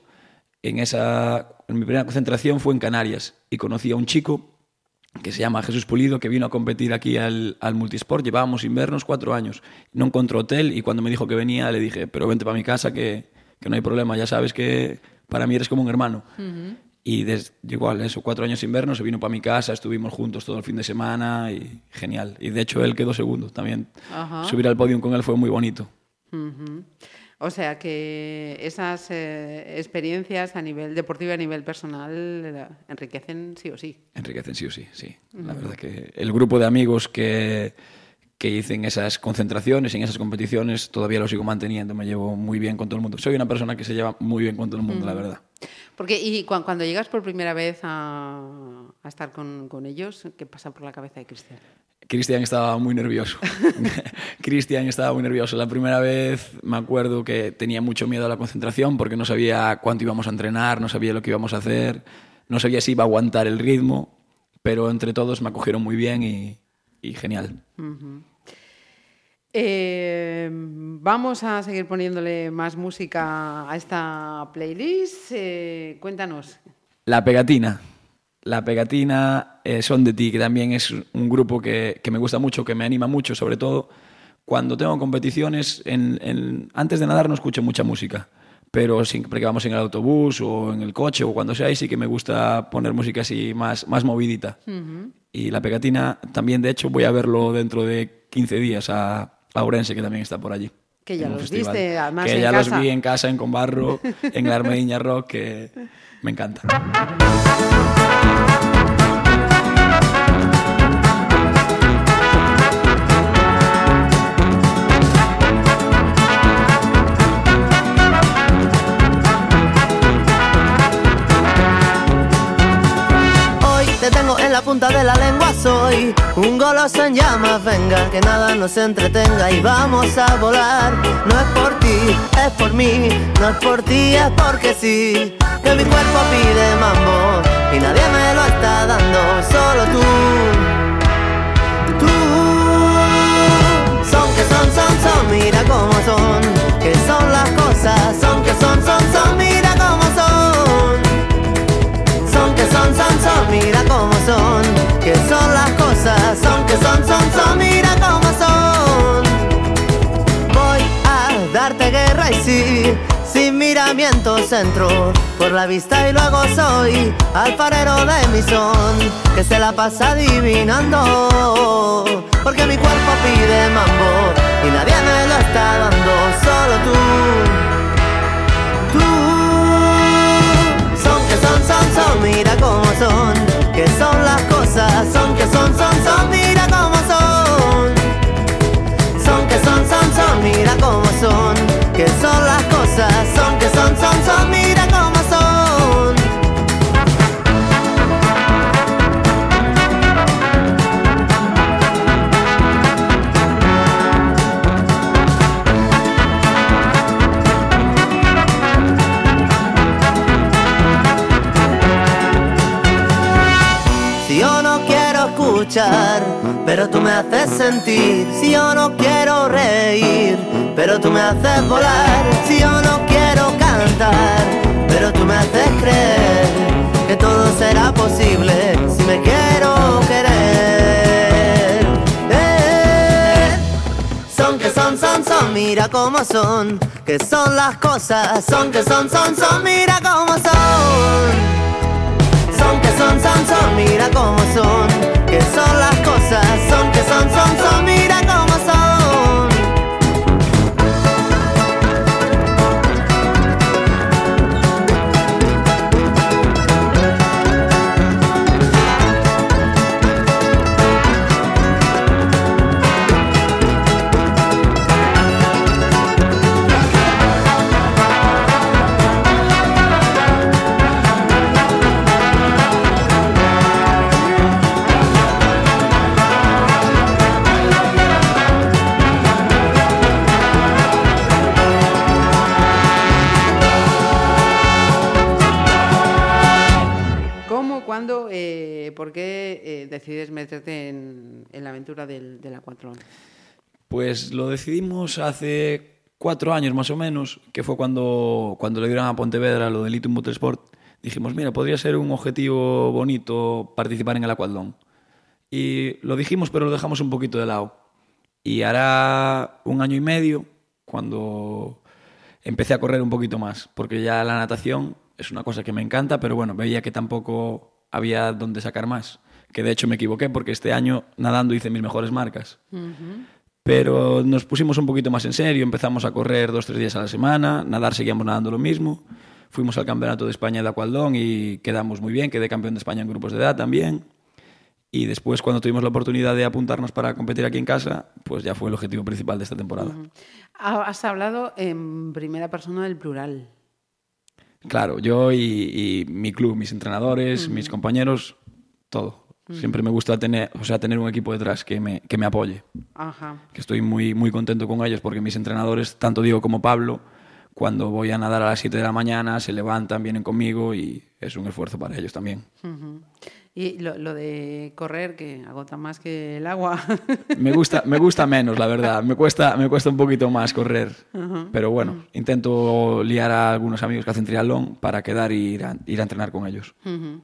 En, esa, en mi primera concentración fue en Canarias y conocí a un chico que se llama Jesús Pulido, que vino a competir aquí al, al Multisport. Llevábamos sin vernos cuatro años. No encontró hotel y cuando me dijo que venía le dije, pero vente para mi casa que, que no hay problema, ya sabes que para mí eres como un hermano. Y desde, igual, eso, cuatro años sin vernos, se vino para mi casa, estuvimos juntos todo el fin de semana y genial. Y de hecho él quedó segundo también. Ajá. Subir al podio con él fue muy bonito. O sea que esas eh, experiencias a nivel deportivo y a nivel personal eh, enriquecen sí o sí. Enriquecen sí o sí, sí. La verdad que el grupo de amigos que, que hice en esas concentraciones, en esas competiciones, todavía lo sigo manteniendo, me llevo muy bien con todo el mundo. Soy una persona que se lleva muy bien con todo el mundo, la verdad. Porque y cuan- cuando llegas por primera vez a, a estar con, con ellos, ¿qué pasa por la cabeza de Cristian? Cristian estaba muy nervioso. *laughs* Cristian estaba muy nervioso. La primera vez me acuerdo que tenía mucho miedo a la concentración porque no sabía cuánto íbamos a entrenar, no sabía lo que íbamos a hacer, no sabía si iba a aguantar el ritmo, pero entre todos me acogieron muy bien y, y genial. Eh, vamos a seguir poniéndole más música a esta playlist. Eh, cuéntanos. La Pegatina. La Pegatina eh, Son de Ti, que también es un grupo que, que me gusta mucho, que me anima mucho, sobre todo cuando tengo competiciones. En, en- antes de nadar no escucho mucha música, pero siempre que vamos en el autobús o en el coche o cuando sea ahí, sí que me gusta poner música así más, más movidita. Y La Pegatina también, de hecho, voy a verlo dentro de 15 días a, a Ourense, que también está por allí. Que ya los festival. viste, además, Que en ya casa. los vi en casa, en Combarro, en la Armediña Rock, que me encanta. *laughs* punta de la lengua, soy un goloso en llamas, venga, que nada nos entretenga y vamos a volar. No es por ti, es por mí, no es por ti, es porque sí, que mi cuerpo pide mambo y nadie me lo está dando, solo tú. Tú, son que son, son, son, mira cómo son, que son las cosas, son que son, son, son, mira Que son las cosas, son que son, son, son, mira cómo son. Voy a darte guerra y sí, sin miramientos entro por la vista y luego soy alfarero de mi son, que se la pasa adivinando. Porque mi cuerpo pide mambo y nadie me lo está dando, solo tú. Tú son que son, son, son, mira cómo son, que son las cosas, son que son, son, son, mira cómo son. Son que son, son, son, mira cómo son, pero tú me haces sentir. Si yo no quiero reír, pero tú me haces volar. Si yo no quiero cantar, pero tú me haces creer que todo será posible si me quiero querer. Eh, son que son, son, son, mira cómo son. Que son las cosas, son que son, son, son, mira cómo son. Son que son, son, son, mira cómo son. Son que son, son, son, mira por qué eh, decides meterte en, en la aventura del, del acuatlón? Pues lo decidimos hace cuatro años más o menos, que fue cuando, cuando le dieron a Pontevedra lo del Itum Motorsport. Dijimos, mira, podría ser un objetivo bonito participar en el Aquatlón. Y lo dijimos, pero lo dejamos un poquito de lado. Y hará un año y medio cuando empecé a correr un poquito más, porque ya la natación es una cosa que me encanta, pero bueno, veía que tampoco había donde sacar más. Que de hecho me equivoqué porque este año nadando hice mis mejores marcas. Pero nos pusimos un poquito más en serio, empezamos a correr dos, tres días a la semana, nadar seguíamos nadando lo mismo. Fuimos al Campeonato de España de Aqualdón y quedamos muy bien, quedé campeón de España en grupos de edad también. Y después, cuando tuvimos la oportunidad de apuntarnos para competir aquí en casa, pues ya fue el objetivo principal de esta temporada. Ha- Has hablado en primera persona del plural. Claro, yo y, y mi club, mis entrenadores, mis compañeros, todo. Siempre me gusta tener, o sea, tener un equipo detrás que me, que me apoye. Ajá. Que estoy muy, muy contento con ellos porque mis entrenadores, tanto Diego como Pablo, cuando voy a nadar a las 7 de la mañana, se levantan, vienen conmigo y es un esfuerzo para ellos también. Y lo, lo de correr, que agota más que el agua. *laughs* Me gusta, me gusta menos, la verdad. Me cuesta, me cuesta un poquito más correr. Ajá. Pero bueno, intento liar a algunos amigos que hacen triatlón para quedar y ir a, ir a entrenar con ellos. Ujú.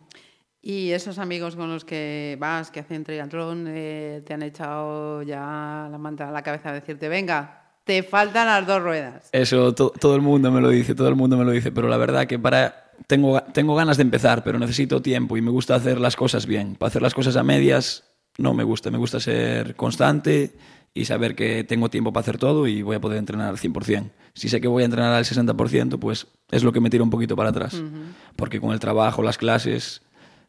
Y esos amigos con los que vas, que hacen triatlón, eh, te han echado ya la manta a la cabeza a decirte, venga, te faltan las dos ruedas. Eso to- todo el mundo me lo dice, todo el mundo me lo dice, pero la verdad que para tengo, tengo ganas de empezar, pero necesito tiempo y me gusta hacer las cosas bien. Para hacer las cosas a medias no me gusta, me gusta ser constante y saber que tengo tiempo para hacer todo y voy a poder entrenar al 100%. Si sé que voy a entrenar al 60%, pues es lo que me tira un poquito para atrás, porque con el trabajo, las clases,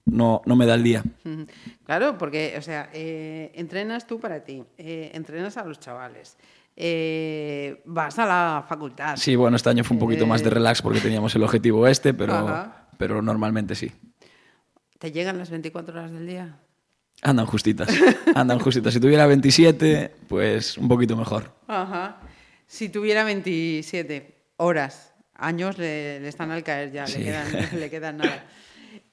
no, no me da el día. Claro, porque, o sea, eh, entrenas tú para ti, eh, entrenas a los chavales, eh, vas a la facultad. Sí, bueno, este año fue un poquito más de relax porque teníamos el objetivo este, pero, Ajá. pero normalmente sí. ¿Te llegan las 24 horas del día? Andan justitas, andan justitas. Si tuviera 27, pues un poquito mejor. Ajá. Si tuviera 27 horas, años le, le están al caer ya, Sí. le, quedan, *laughs* le quedan nada.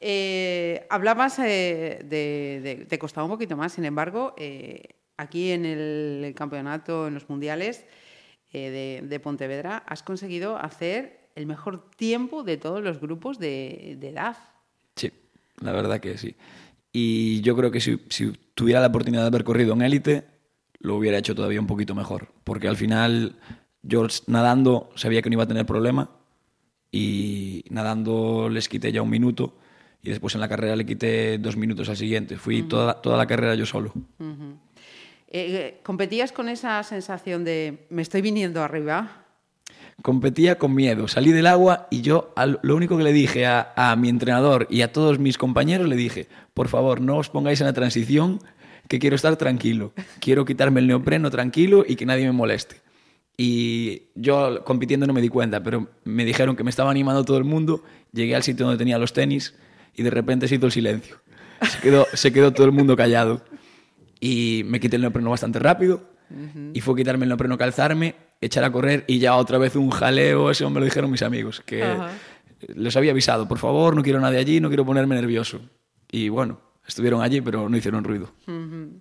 Eh, hablabas eh, de, de- Te costaba un poquito más, sin embargo, eh, aquí en el, campeonato, en los mundiales eh, de, de Pontevedra, has conseguido hacer el mejor tiempo de todos los grupos de, de edad. Sí, la verdad que sí. Y yo creo que si, si tuviera la oportunidad de haber corrido en élite, lo hubiera hecho todavía un poquito mejor. Porque al final, yo nadando sabía que no iba a tener problema y nadando les quité ya un minuto y después en la carrera le quité dos minutos al siguiente. Fui toda, toda la carrera yo solo. Ujú. Eh, ¿Competías con esa sensación de me estoy viniendo arriba? competía con miedo. Salí del agua y yo lo único que le dije a, mi entrenador y a todos mis compañeros le dije, por favor, no os pongáis en la transición, que quiero estar tranquilo. Quiero quitarme el neopreno tranquilo y que nadie me moleste. Y yo compitiendo no me di cuenta, pero me dijeron que me estaba animando todo el mundo. Llegué al sitio donde tenía los tenis y de repente se hizo el silencio. Se quedó todo el mundo callado. Y me quité el neopreno bastante rápido. Y fue quitarme el neopreno, calzarme, echar a correr y ya otra vez un jaleo. Eso me lo dijeron mis amigos, que Ajá. les había avisado, por favor, no quiero nadie allí, no quiero ponerme nervioso. Y bueno, estuvieron allí, pero no hicieron ruido. Ujú.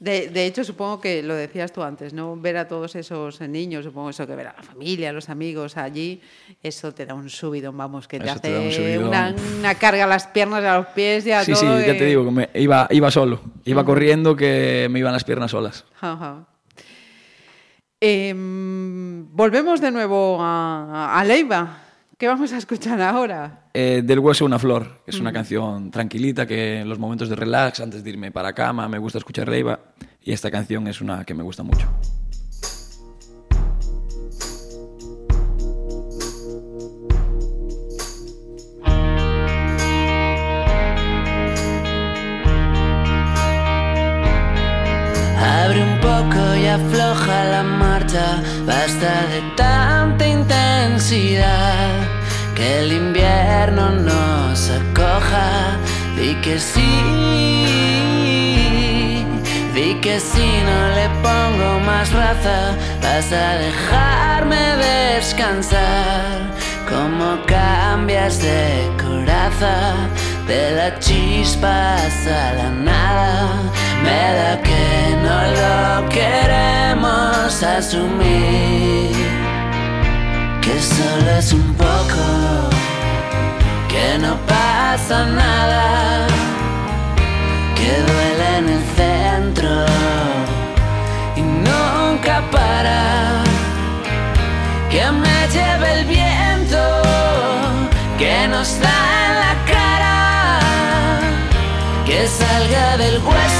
De, de hecho, supongo que lo decías tú antes, ¿no? Ver a todos esos niños, supongo eso que ver a la familia, a los amigos allí, eso te da un subidón, vamos, que te Eso te da un hace subidón. una, una carga a las piernas, a los pies y a Sí, todo. sí, ya que- te digo, que me- iba, iba solo. Iba corriendo que me iban las piernas solas. Ajá. Em, volvemos de nuevo a, a Leiva. ¿Qué vamos a escuchar ahora? Eh, del hueso una flor, que es una canción tranquilita que en los momentos de relax, antes de irme para cama, me gusta escuchar Leiva. Y esta canción es una que me gusta mucho. Abre un poco y afloja la marcha, basta de tanta intensidad, que el invierno nos acoja, di que sí, di que si no le pongo más raza, vas a dejarme descansar, como cambias de coraza, de la chispa a la nada, me da que no lo queremos asumir, que solo es un poco, que no pasa nada, que duele en el centro y nunca para, que me lleve el viento, que nos da en la cara. Que salga del hueso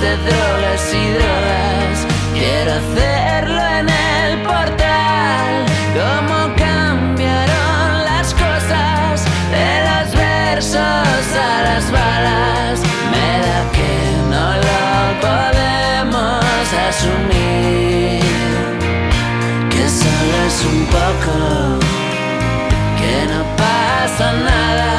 de drogas y drogas. Quiero hacerlo en el portal. Cómo cambiaron las cosas de los versos a las balas. Me da que no lo podemos asumir. Que solo es un poco. Que no pasa nada.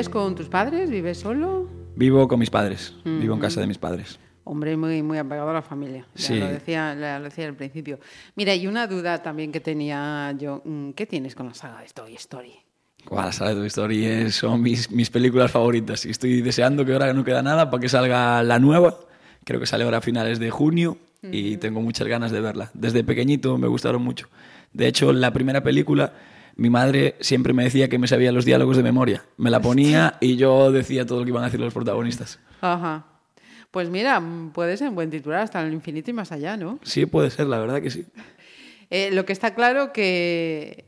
¿Vives con tus padres? ¿Vives solo? Vivo con mis padres, vivo en casa de mis padres. Hombre, muy, muy apegado a la familia. Ya Sí. lo decía, lo decía al principio. Mira, y una duda también que tenía yo. mm, ¿Qué tienes con la saga de Toy Story? Guau, la saga de Toy Story son mis, mis películas favoritas y estoy deseando que ahora no queda nada para que salga la nueva. Creo que sale ahora a finales de junio y tengo muchas ganas de verla. Desde pequeñito me gustaron mucho. De hecho, la primera película, mi madre siempre me decía que me sabía los diálogos de memoria. Me la ponía y yo decía todo lo que iban a decir los protagonistas. Ajá. Pues mira, puede ser un buen titular hasta el infinito y más allá, ¿no? Sí, puede ser, la verdad que sí. Eh, lo que está claro que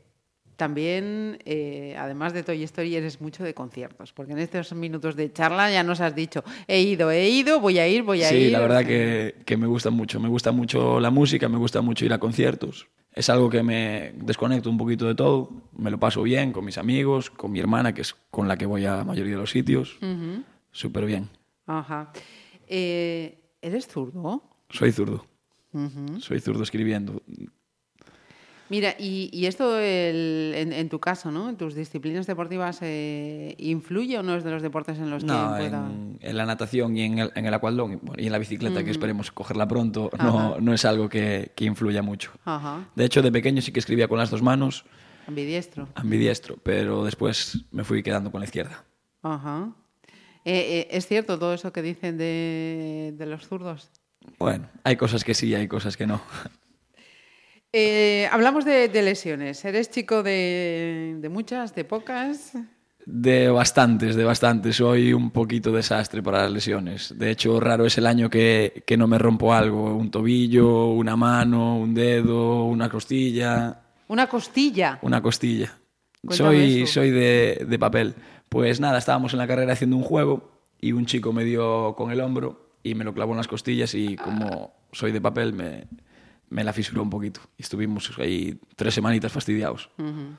también, eh, además de Toy Story, eres mucho de conciertos, porque en estos minutos de charla ya nos has dicho, he ido, he ido, voy a ir, voy a Sí, ir. la o verdad que, que me gusta mucho. Me gusta mucho la música, me gusta mucho ir a conciertos. Es algo que me desconecto un poquito de todo. Me lo paso bien con mis amigos, con mi hermana, que es con la que voy a la mayoría de los sitios. Súper bien. Ajá. Eh, ¿Eres zurdo? Soy zurdo. Soy zurdo escribiendo. Mira, y, y esto el- en, en tu caso, ¿no? En tus disciplinas deportivas, eh, ¿influye o no es de los deportes en los No, que pueda...? en, en la natación y en el, en el y, en la bicicleta, que Ujú. esperemos cogerla pronto, no, no es algo que, que influya mucho. Ajá. De hecho, de pequeño sí que escribía con las dos manos, Ambidiestro. ambidiestro, pero después me fui quedando con la izquierda. Ajá. Eh, eh, ¿Es cierto todo eso que dicen de, de los zurdos? Bueno, hay cosas que sí y hay cosas que no. Eh, hablamos de, de lesiones. ¿Eres chico de, de muchas, de pocas? De bastantes, de bastantes. Soy un poquito desastre para las lesiones. De hecho, raro es el año que, que no me rompo algo. Un tobillo, una mano, un dedo, una costilla. Una costilla. Una costilla. Cuéntame Soy, eso. soy de, de papel. Pues nada, estábamos en la carrera haciendo un juego y un chico me dio con el hombro y me lo clavó en las costillas y como soy de papel me, me la fisuró un poquito. Y estuvimos ahí tres semanitas fastidiados. Ujú.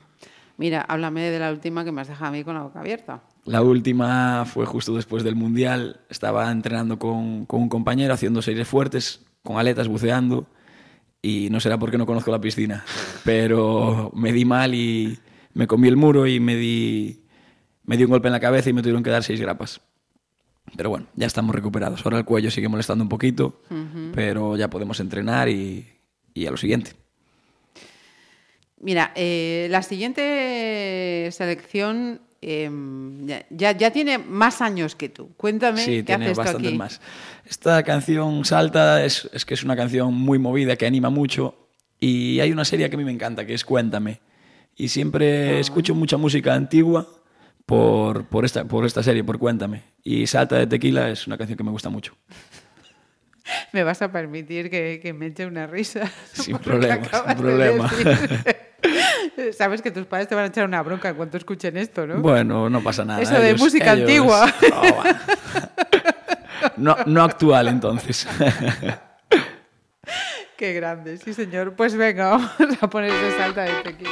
Mira, háblame de la última que me has dejado a mí con la boca abierta. La última fue justo después del Mundial. Estaba entrenando con, con un compañero, haciendo series fuertes, con aletas, buceando. Y no será porque no conozco la piscina, pero me di mal y me comí el muro y me di, me di un golpe en la cabeza y me tuvieron que dar seis grapas. Pero bueno, ya estamos recuperados. Ahora el cuello sigue molestando un poquito, pero ya podemos entrenar y, y a lo siguiente. Mira, eh, la siguiente selección eh, ya, ya tiene más años que tú. Cuéntame Sí, qué tiene haces bastantes aquí. más. Esta canción Salta es, es que es una canción muy movida, que anima mucho. Y hay una serie que a mí me encanta, que es Cuéntame. Y Ah. siempre escucho mucha música antigua por, por, esta, por esta serie, por Cuéntame. Y Salta de Tequila es una canción que me gusta mucho. *laughs* Me vas a permitir que, que me eche una risa. *laughs* Sin problema, sin de problema. decir. *laughs* Sabes que tus padres te van a echar una bronca en cuanto escuchen esto, ¿no? Bueno, no pasa nada. Eso de música ellos- antigua. No, no actual, entonces. Qué grande, sí señor. Pues venga, vamos a poner ese salta de tequila.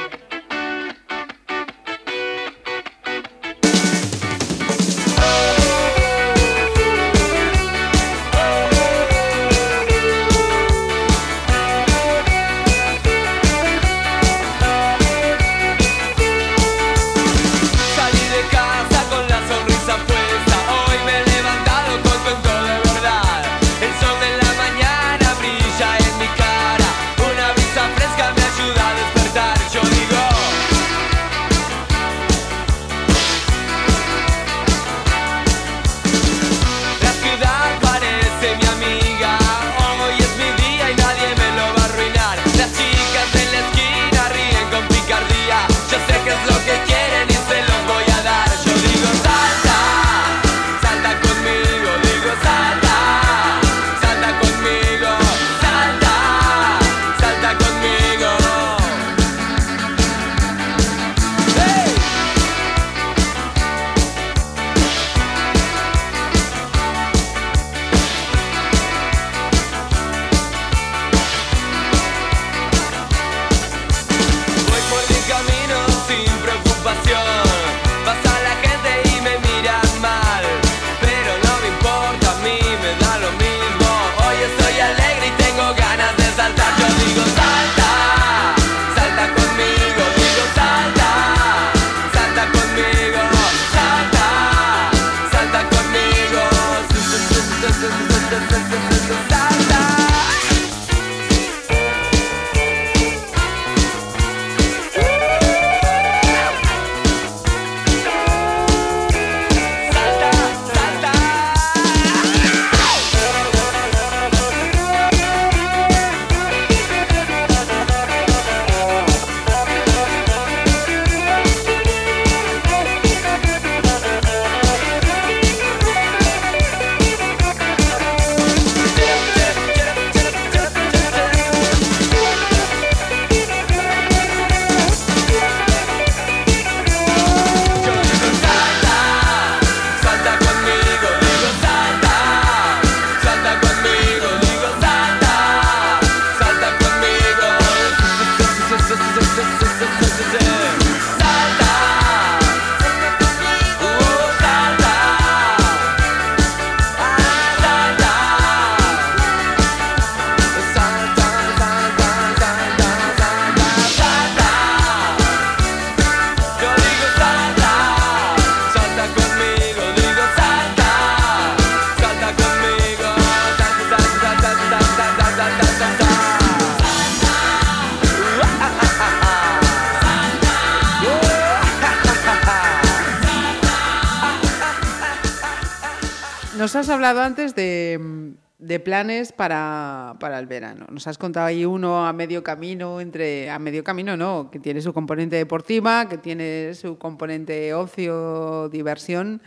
Hablado antes de, de planes para, para el verano. Nos has contado ahí uno a medio camino, entre a medio camino no, que tiene su componente deportiva, que tiene su componente ocio, diversión.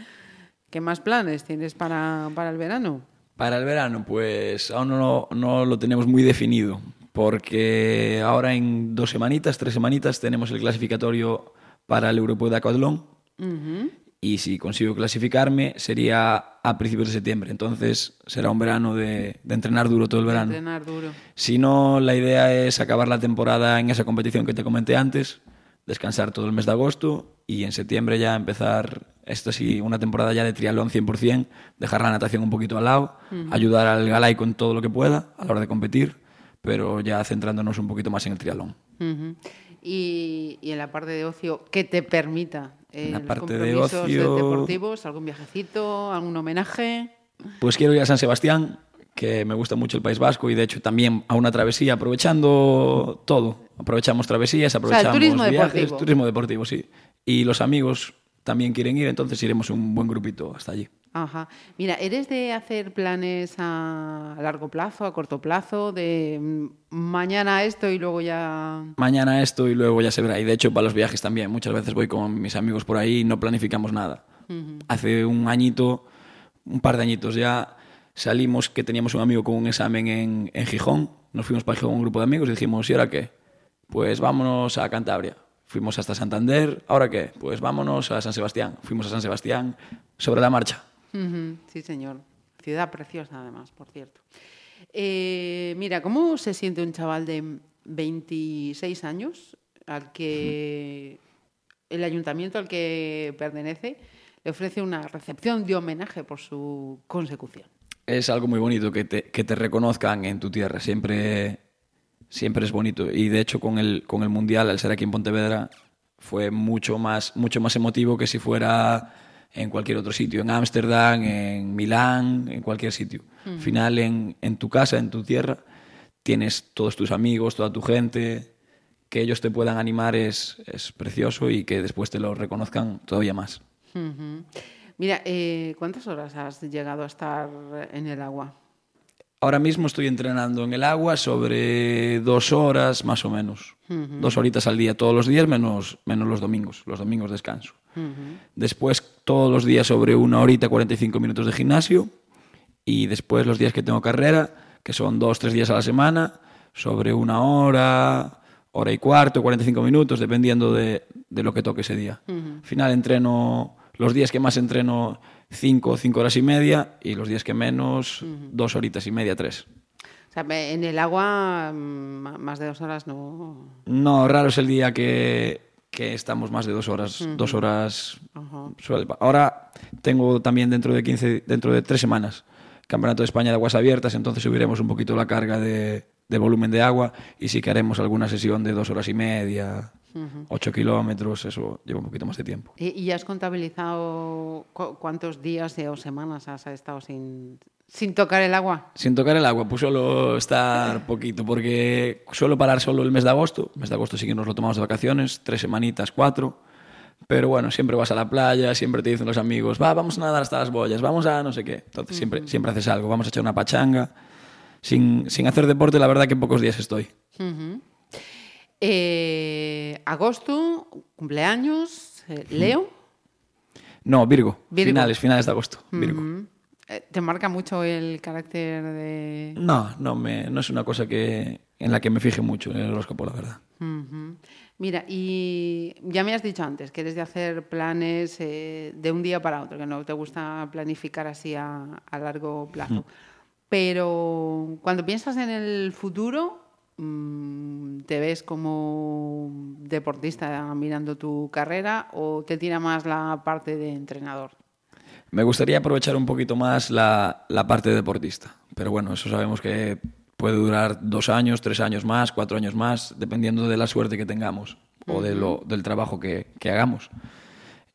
¿Qué más planes tienes para, para el verano? Para el verano, pues aún no, no lo tenemos muy definido, porque ahora en dos semanitas, tres semanitas, tenemos el clasificatorio para el Europeo de Aquatlón Ujú. Y si consigo clasificarme sería a principios de septiembre, entonces será un verano de, de entrenar duro todo el verano. Entrenar duro. Si no, la idea es acabar la temporada en esa competición que te comenté antes, descansar todo el mes de agosto y en septiembre ya empezar, esto sí, una temporada ya de triatlón 100%, dejar la natación un poquito al lado, Ujú. ayudar al galaico en todo lo que pueda a la hora de competir, pero ya centrándonos un poquito más en el triatlón. Ujú. y, y en la parte de ocio, que te permita eh, los parte de ocio- deportivos, algún viajecito, algún homenaje. Pues quiero ir a San Sebastián, que me gusta mucho el País Vasco y de hecho también a una travesía, aprovechando todo. Aprovechamos travesías, aprovechamos turismo viajes, deportivo. turismo deportivo, sí. Y los amigos también quieren ir, entonces iremos un buen grupito hasta allí. Ajá. Mira, ¿eres de hacer planes a largo plazo, a corto plazo, de mm, mañana esto y luego ya... Mañana esto y luego ya se verá. Y de hecho para los viajes también. Muchas veces voy con mis amigos por ahí y no planificamos nada. Hace un añito, un par de añitos ya, salimos que teníamos un amigo con un examen en, en Gijón. Nos fuimos para Gijón un grupo de amigos y dijimos, ¿y ahora qué? Pues vámonos a Cantabria. Fuimos hasta Santander. ¿Ahora qué? Pues vámonos a San Sebastián. Fuimos a San Sebastián sobre la marcha. Sí, señor. Ciudad preciosa, además, por cierto. Eh, mira, ¿cómo se siente un chaval de 26 años al que el ayuntamiento al que pertenece le ofrece una recepción de homenaje por su consecución? es algo muy bonito que te, que te reconozcan en tu tierra. Siempre, siempre es bonito. Y de hecho, con el, con el Mundial, al ser aquí en Pontevedra, fue mucho más, mucho más emotivo que si fuera en cualquier otro sitio, en Ámsterdam, en Milán, en cualquier sitio. Al final, en, en tu casa, en tu tierra, tienes todos tus amigos, toda tu gente, que ellos te puedan animar es, es precioso y que después te lo reconozcan todavía más. Mira, eh, ¿cuántas horas has llegado a estar en el agua? Ahora mismo estoy entrenando en el agua sobre dos horas más o menos. Dos horitas al día todos los días menos, menos los domingos. Los domingos descanso. Después todos los días sobre una horita 45 minutos de gimnasio. Y después los días que tengo carrera, que son dos, tres días a la semana, sobre una hora, hora y cuarto, 45 minutos, dependiendo de, de lo que toque ese día. Al final entreno, los días que más entreno, cinco, cinco horas y media, y los días que menos, dos horitas y media, tres. O sea, en el agua mm, más de dos horas no... No, raro es el día que, que estamos más de dos horas. Dos horas. Ahora tengo también dentro de 15, dentro de tres semanas, Campeonato de España de Aguas Abiertas, entonces subiremos un poquito la carga de, de volumen de agua y sí que haremos alguna sesión de dos horas y media, ocho kilómetros, eso lleva un poquito más de tiempo. ¿Y, y has contabilizado cu- cuántos días o semanas has estado sin, sin tocar el agua? Sin tocar el agua, pues solo estar *laughs* poquito, porque suelo parar solo el mes de agosto. El mes de agosto sí que nos lo tomamos de vacaciones, tres semanitas, cuatro. Pero bueno, siempre vas a la playa, siempre te dicen los amigos, va, vamos a nadar hasta las boyas, vamos a no sé qué. Entonces siempre, siempre haces algo, vamos a echar una pachanga. Sin, sin hacer deporte, la verdad que pocos días estoy. Eh, agosto, cumpleaños, eh, Leo. No, Virgo, Virgo. finales, finales de agosto. Virgo. Eh, ¿Te marca mucho el carácter de...? No, no, me, no es una cosa que, en la que me fije mucho en el horóscopo, la verdad. Mira, y ya me has dicho antes que eres de hacer planes eh, de un día para otro, que no te gusta planificar así a, a largo plazo. Pero cuando piensas en el futuro, mm, ¿te ves como deportista mirando tu carrera o te tira más la parte de entrenador? Me gustaría aprovechar un poquito más la, la parte de deportista, pero bueno, eso sabemos que puede durar dos años, tres años más, cuatro años más, dependiendo de la suerte que tengamos o de lo, del trabajo que, que hagamos.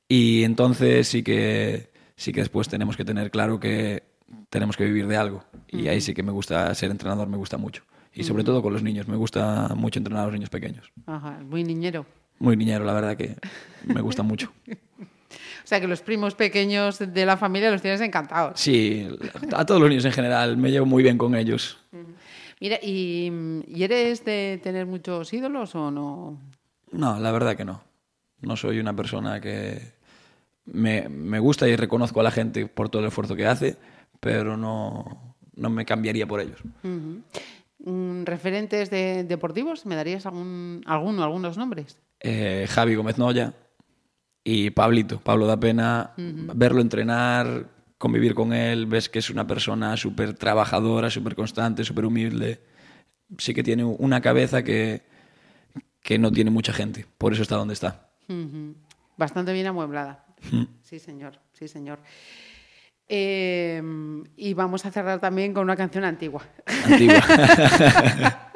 Y entonces sí que, sí que después tenemos que tener claro que tenemos que vivir de algo. Y ahí sí que me gusta ser entrenador, me gusta mucho. Y sobre todo con los niños, me gusta mucho entrenar a los niños pequeños. Ajá, muy niñero. Muy niñero, la verdad que me gusta mucho. *laughs* O sea, que los primos pequeños de la familia los tienes encantados. Sí, a todos los niños en general, me llevo muy bien con ellos. Mira, ¿y, ¿y eres de tener muchos ídolos o no? No, la verdad que no. No soy una persona que me, me gusta y reconozco a la gente por todo el esfuerzo que hace, pero no, no me cambiaría por ellos. Mm, ¿Referentes de, deportivos? ¿Me darías algún, alguno, algunos nombres? Eh, Javi Gómez Noya y Pablito. Pablo da pena verlo entrenar, convivir con él, ves que es una persona súper trabajadora, súper constante, súper humilde. Sí que tiene una cabeza que, que no tiene mucha gente. Por eso está donde está. Bastante bien amueblada. Sí, señor, sí, señor. Eh, y vamos a cerrar también con una canción antigua. Antigua. *laughs*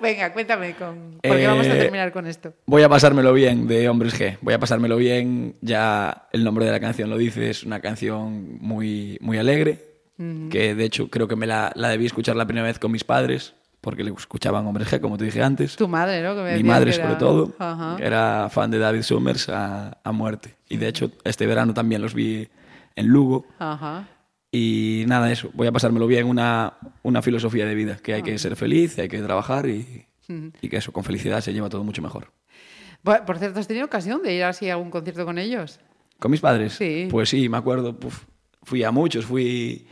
Venga, cuéntame, con... porque vamos a Eh, terminar con esto. Voy a pasármelo bien de Hombres G. Voy a pasármelo bien. Ya el nombre de la canción lo dice. Es una canción muy, muy alegre. Que de hecho creo que me la, la debí escuchar la primera vez con mis padres. Porque le escuchaban Hombres G, como te dije antes. Tu madre, ¿no? Que me Mi madre, que sobre era- todo, Ajá. era fan de David Summers a, a muerte. Y de hecho, este verano también los vi en Lugo. Ajá. Y nada, eso, voy a pasármelo bien, una, una filosofía de vida, que hay que ser feliz, hay que trabajar y, y que eso, con felicidad se lleva todo mucho mejor. Bu- Por cierto, ¿has tenido ocasión de ir así a algún concierto con ellos? ¿Con mis padres? Sí. Pues sí, me acuerdo, puf, fui a muchos, fui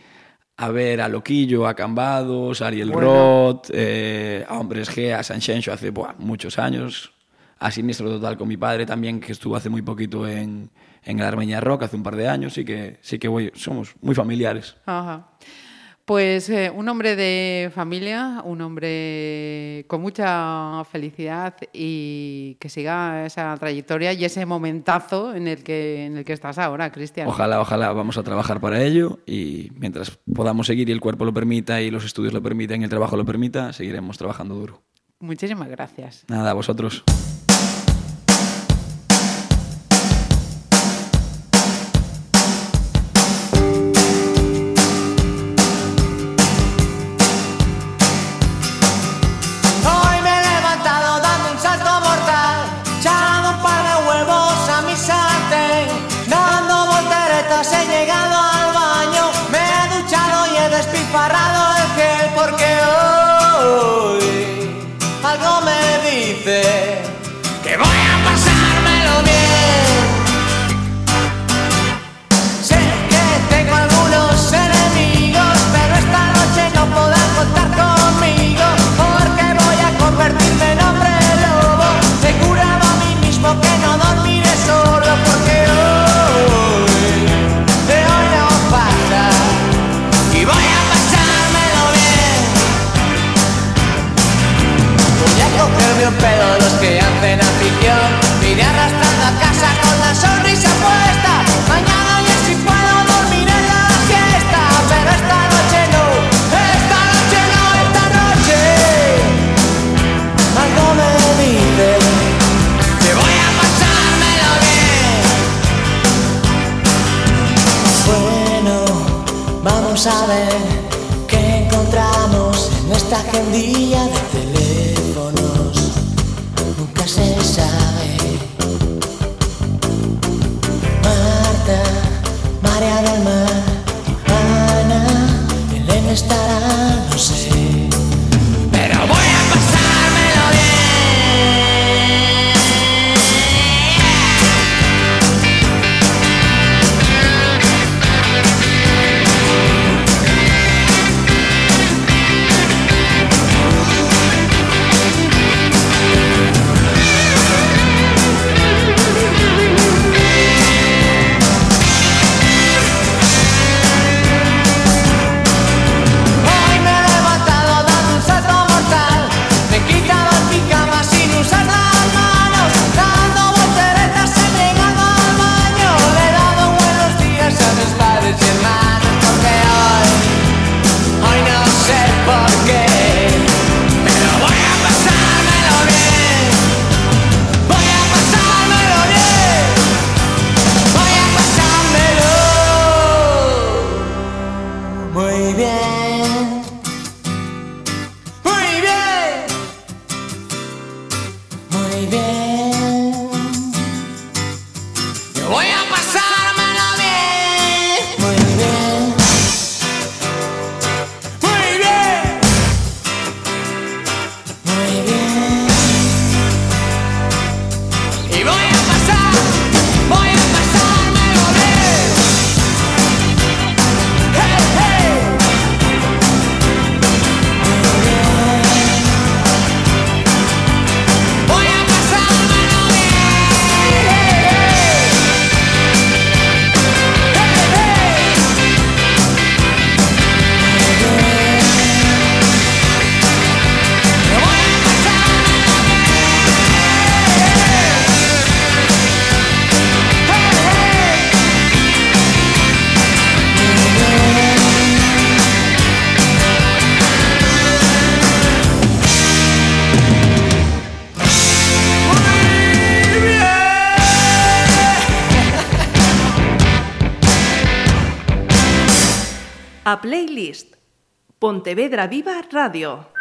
a ver a Loquillo, a Cambados, a Ariel Bueno. Roth, eh, a Hombres G, a San Xenxo hace buah, muchos años, a Siniestro Total con mi padre también, que estuvo hace muy poquito en, en el Armeña Rock, hace un par de años, sí que, sí que voy, somos muy familiares. Ajá. Pues eh, un hombre de familia, un hombre con mucha felicidad y que siga esa trayectoria y ese momentazo en el que, en el que estás ahora, Cristian. Ojalá, ojalá vamos a trabajar para ello y mientras podamos seguir y el cuerpo lo permita y los estudios lo permitan y el trabajo lo permita, seguiremos trabajando duro. Muchísimas gracias. Nada, a vosotros. Esta agendilla de teléfonos. Nunca se sabe. Marta, María del Mar, Pontevedra Viva Radio.